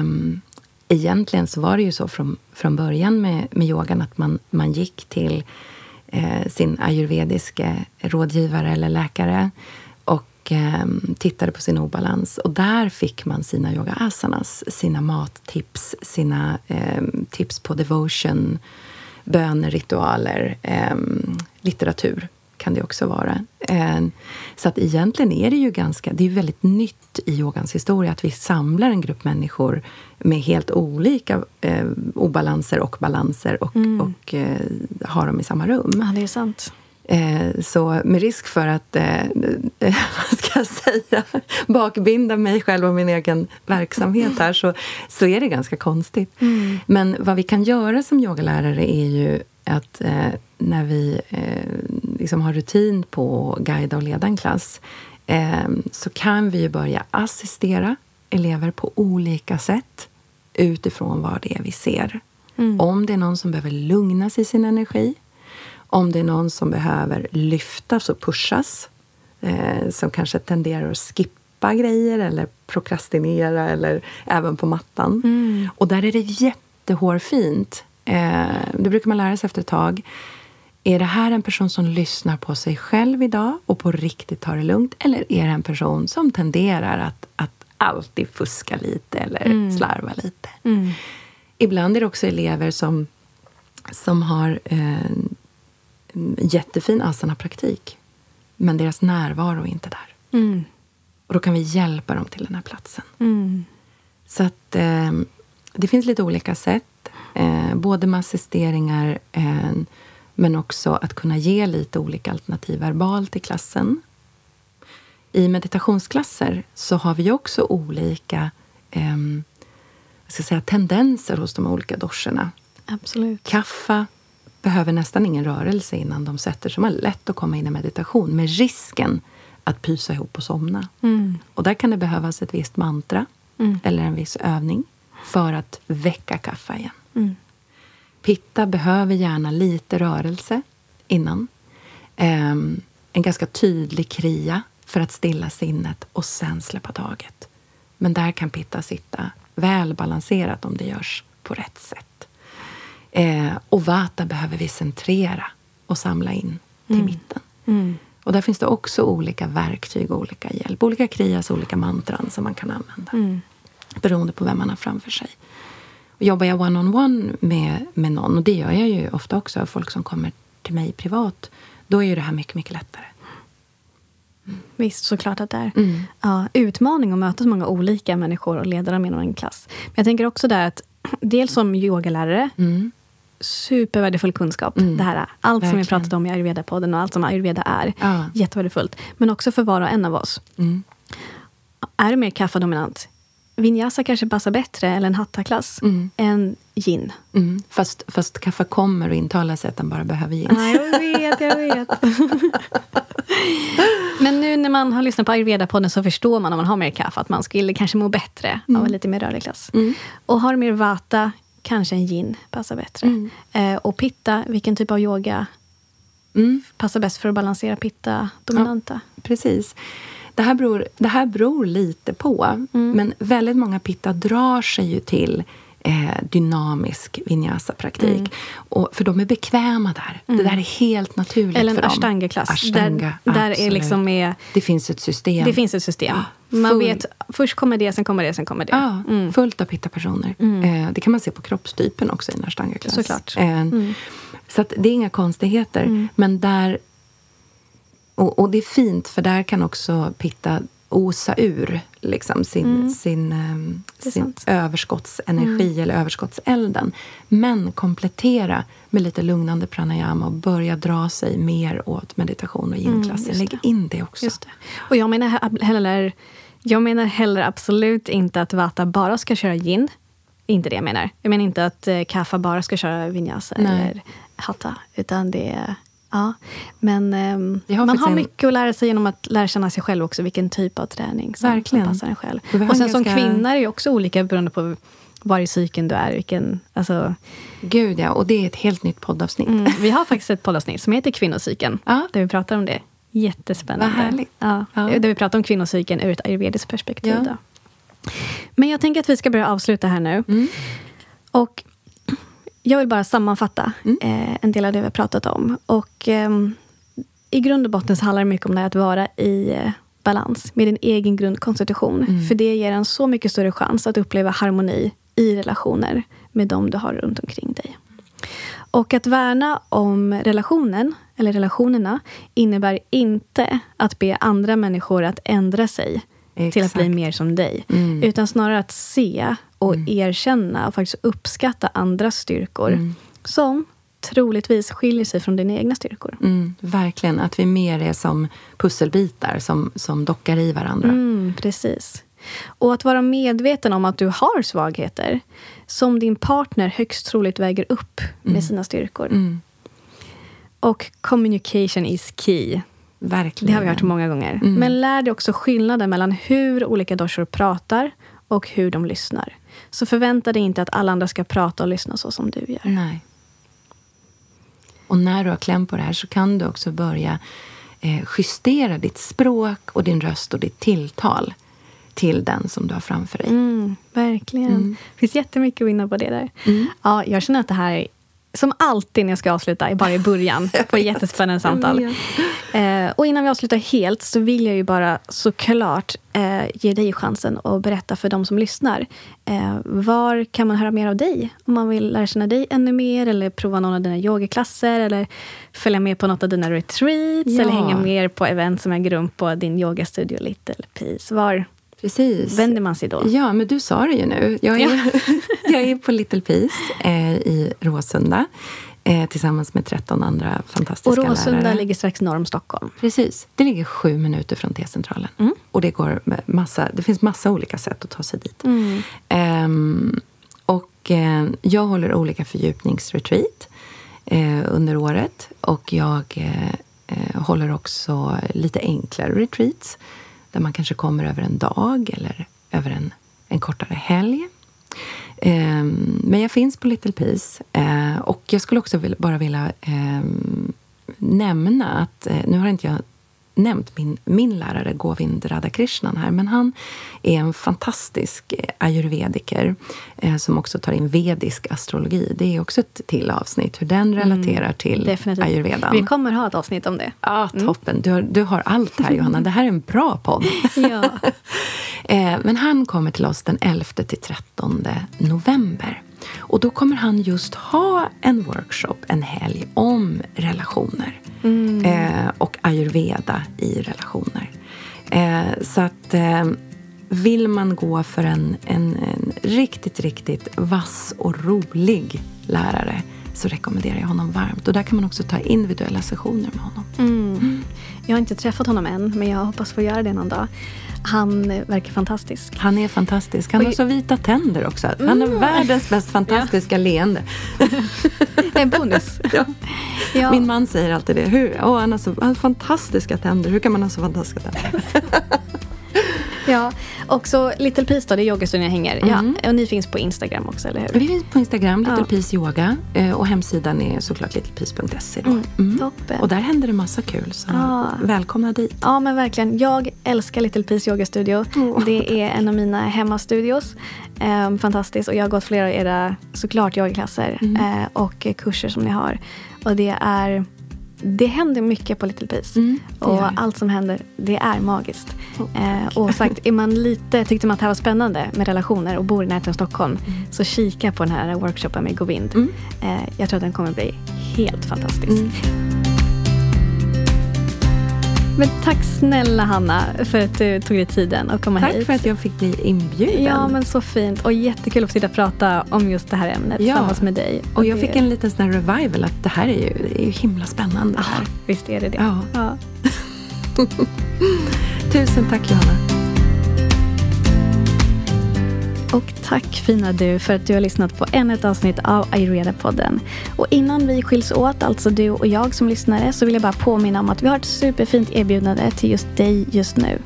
Um, egentligen så var det ju så från, från början med, med yogan att man, man gick till eh, sin ayurvediska rådgivare eller läkare ehm, tittade på sin obalans. Och där fick man sina yoga asanas, sina mattips, sina ehm, tips på devotion, böner, ritualer, ehm, litteratur kan det också vara. Eh, Så att egentligen är det ju ganska, det är väldigt nytt i yogans historia att vi samlar en grupp människor med helt olika eh, obalanser och balanser och, och eh, har dem i samma rum. Ja, det är sant. Eh, så med risk för att, eh, eh, (laughs) vad ska jag säga, bakbinda mig själv och min egen verksamhet här så, så är det ganska konstigt. Men vad vi kan göra som yogalärare är ju att eh, när vi eh, liksom har rutin på att guida och leda en klass eh, så kan vi ju börja assistera elever på olika sätt utifrån vad det är vi ser. Om det är någon som behöver lugna sig i sin energi om det är någon som behöver lyftas och pushas, eh, som kanske tenderar att skippa grejer eller prokrastinera, eller även på mattan. Och där är det jättehårfint. Eh, det brukar man lära sig efter ett tag. Är det här en person som lyssnar på sig själv idag och på riktigt tar det lugnt? Eller är det en person som tenderar att, att alltid fuska lite eller slarva lite? Ibland är det också elever som, som har eh, jättefin asana-praktik men deras närvaro är inte där. Mm. Och då kan vi hjälpa dem till den här platsen. Mm. Så att eh, det finns lite olika sätt. Eh, både med assisteringar eh, men också att kunna ge lite olika alternativ verbalt i klassen. i meditationsklasser så har vi också olika eh, jag ska säga, tendenser hos de olika doscherna. Absolut. Kaffa behöver nästan ingen rörelse innan de sätter sig. De har lätt att komma in i meditation med risken att pysa ihop och somna. Mm. Och där kan det behövas ett visst mantra eller en viss övning för att väcka kaffa igen. Mm. Pitta behöver gärna lite rörelse innan. Ehm, en ganska tydlig kria för att stilla sinnet och sen släppa taget. Men där kan pitta sitta väl balanserat om det görs på rätt sätt. Eh, och vata behöver vi centrera och samla in till mitten. Mm. Och där finns det också olika verktyg och olika hjälp. Olika krias, olika mantran som man kan använda. Mm. Beroende på vem man har framför sig. Och jobbar jag one-on-one med, med någon, och det gör jag ju ofta också, folk som kommer till mig privat, då är ju det här mycket, mycket lättare. Visst, såklart att det är. Mm. Ja, utmaning att möta så många olika människor och leda dem genom en klass. Men jag tänker också där att (clears throat) dels som yogalärare, Mm. Supervärdefull kunskap. Det här, allt som vi Verkligen. pratat om i ayurveda-podden och allt som ayurveda är. Ja. Jättevärdefullt. Men också för var och en av oss. Mm. Är du mer kaffadominant? Vinyasa kanske passar bättre, eller en hattaklass, Mm. än yin. Mm. Fast, fast kaffe kommer och intalar sig att den bara behöver gin. Ja, jag vet, jag vet. (laughs) Men nu när man har lyssnat på Ayurveda-podden så förstår man om man har mer kaffe att man skulle kanske må bättre av en lite mer rörlig klass. Och har du mer vata, kanske en yin passar bättre. Eh, och pitta, vilken typ av yoga Mm. passar bäst för att balansera pitta dominanta? Precis. Det här, beror, det här beror lite på. Mm. Men väldigt många pitta drar sig ju till eh, dynamisk vinyasa-praktik. Mm. Och, för de är bekväma där. Det där är helt naturligt Eller en för dem. ashtanga-klass. Ashtanga, där där är liksom med, Det finns ett system. det finns ett system. Ja, Man full- vet, först kommer det, sen kommer det, sen kommer det. Ja, Mm. fullt av pitta-personer. Eh, det kan man se på kroppstypen också i en ashtanga-klass. Såklart. Eh, Så att det är inga konstigheter. Men där... Och, och det är fint, för där kan också pitta osa ur liksom, sin, sin, ehm, Det är sin sant. överskottsenergi eller överskottselden. Men komplettera med lite lugnande pranayama och börja dra sig mer åt meditation och yin-klassen. just Lägg in det också. Det. Och jag menar he- heller, jag menar heller absolut inte att Vata bara ska köra yin. Inte det jag menar. Jag menar inte att eh, Kaffa bara ska köra vinyasa Nej. eller hatta. Utan det är... Ja. Men har man har en- mycket att lära sig genom att lära känna sig själv också. Vilken typ av träning som, Verkligen. som passar en själv. Och sen en som ganska- kvinna är det också olika beroende på var i cykeln du är. Vilken, alltså, Gud, ja. Och det är ett helt nytt poddavsnitt. mm, vi har faktiskt ett poddavsnitt som heter Kvinnocykeln. Ja. Där vi pratar om det. Jättespännande. Vad härligt. Ja, Ja. Där vi pratar om kvinnocykeln ur ett ayurvediskt perspektiv. Ja. Men jag tänker att vi ska börja avsluta här nu. Mm. Och jag vill bara sammanfatta Mm. eh, en del av det vi har pratat om. Och ehm, I grund och botten så handlar det mycket om det att vara i eh, balans med din egen grundkonstitution. Mm. För det ger en så mycket större chans att uppleva harmoni i relationer med dem du har runt omkring dig. Och att värna om relationen, eller relationerna, innebär inte att be andra människor att ändra sig till att Exakt. bli mer som dig. Mm. Utan snarare att se och erkänna och faktiskt uppskatta andras styrkor. Mm. Som troligtvis skiljer sig från dina egna styrkor. Mm, verkligen. Att vi mer är som pusselbitar som, som dockar i varandra. Mm, precis. Och att vara medveten om att du har svagheter som din partner högst troligt väger upp med sina styrkor. Mm, Och communication is key. verkligen. Det har vi hört många gånger. Mm. Men lär dig också skillnaden mellan hur olika doshor pratar och hur de lyssnar. Så förvänta dig inte att alla andra ska prata och lyssna så som du gör. Nej. Och när du har kläm på det här så kan du också börja eh, justera ditt språk och din röst och ditt tilltal till den som du har framför dig. Mm, verkligen. Det finns jättemycket att vinna på det där. Ja, jag känner att det här, som alltid när jag ska avsluta, är bara i början (laughs) på ett jättespännande samtal. Eh, och innan vi avslutar helt så vill jag ju bara såklart eh, ge dig chansen att berätta för de som lyssnar. Eh, var kan man höra mer av dig? Om man vill lära känna dig ännu mer eller prova någon av dina yogaklasser eller följa med på något av dina retreats Ja. eller hänga med på event som äger rum på din yogastudio Little Peace. Var Precis. vänder man sig då? Ja, men du sa det ju nu. Jag är, (laughs) jag är på Little Peace eh, i Råsunda. Eh, tillsammans med 13 andra fantastiska Och Råsunda lärare. ligger strax norr om Stockholm. Precis. Det ligger sju minuter från T-centralen. Mm. Och det, går massa, det finns massa olika sätt att ta sig dit. Mm. Ehm, och eh, jag håller olika fördjupningsretreat eh, under året. Och jag eh, eh, håller också lite enklare retreats. Där man kanske kommer över en dag eller över en, en kortare helg. Ehm, men jag finns på Little Peace. Eh, och jag skulle också bara vilja ehm, nämna att, eh, nu har inte jag nämnt min, min lärare Govind Radhakrishnan här, men han är en fantastisk eh, ayurvediker eh, som också tar in vedisk astrologi. Det är också ett till avsnitt, hur den relaterar till Definitivt. ayurvedan. Vi kommer ha ett avsnitt om det. Ja, toppen. Du har, du har allt här, Johanna. Det här är en bra podd. (laughs) Ja. (laughs) Eh, Men han kommer till oss den 11 till 13 november. Och då kommer han just ha en workshop, en helg, om relationer. Eh, och ayurveda i relationer. Eh, så att eh, vill man gå för en, en, en riktigt, riktigt vass och rolig lärare så rekommenderar jag honom varmt. Och där kan man också ta individuella sessioner med honom. Mm. Jag har inte träffat honom än, men jag hoppas få göra det någon dag. Han verkar fantastisk. Han är fantastisk. Han har så vita tänder också. Han har världens mest fantastiska leende. (laughs) En bonus. (laughs) Ja. Ja. Min man säger alltid det. Hur? Åh, han, har så, han har fantastiska tänder. Hur kan man ha så fantastiska tänder? (laughs) Ja, och så Little Peace då, det är yogastunden jag hänger. Mm. Ja, och ni finns på Instagram också, eller hur? Vi finns på Instagram, Little Ja. Peace Yoga. eh, Och hemsidan är såklart littlepeace.se. Då. Mm. Toppen. Och där händer det massa kul. Så Ja. välkomna dit. Ja, men verkligen. Jag älskar Little Peace Yoga Studio. Åh. Det är en av mina hemmastudios. Ehm, fantastiskt. Och jag har gått flera av era, såklart, yogaklasser eh, och kurser som ni har. Och det är... Det händer mycket på Little Peace. Mm, och allt som händer, det är magiskt. Eh, och sagt, är man lite, tyckte man att det här var spännande med relationer och bor i närheten av Stockholm, så kika på den här workshopen med Govind. Mm. Eh, jag tror att den kommer bli helt fantastisk. Men tack snälla Hanna för att du tog dig tiden att komma Tack hit. för att jag fick bli inbjuden. Ja, men så fint. Och jättekul att få sitta och prata om just det här ämnet Ja. tillsammans med dig. Och jag det- fick en liten sån revival att det här är ju, det är ju himla spännande. Ja, här. visst är det det. Ja. Ja. (laughs) Tusen tack Johanna. Och tack fina du för att du har lyssnat på ännu ett avsnitt av Ayurveda-podden. Och innan vi skiljs åt, alltså du och jag som lyssnare, så vill jag bara påminna om att vi har ett superfint erbjudande till just dig just nu.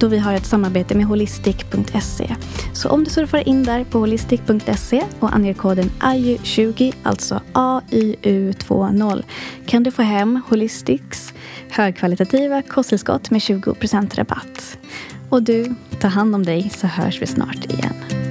Då vi har ett samarbete med holistic.se. Så om du surfar in där på holistic.se och anger koden AYU20, alltså AYU20, kan du få hem Holistics högkvalitativa kosttillskott med 20% rabatt. Och du, ta hand om dig så hörs vi snart igen.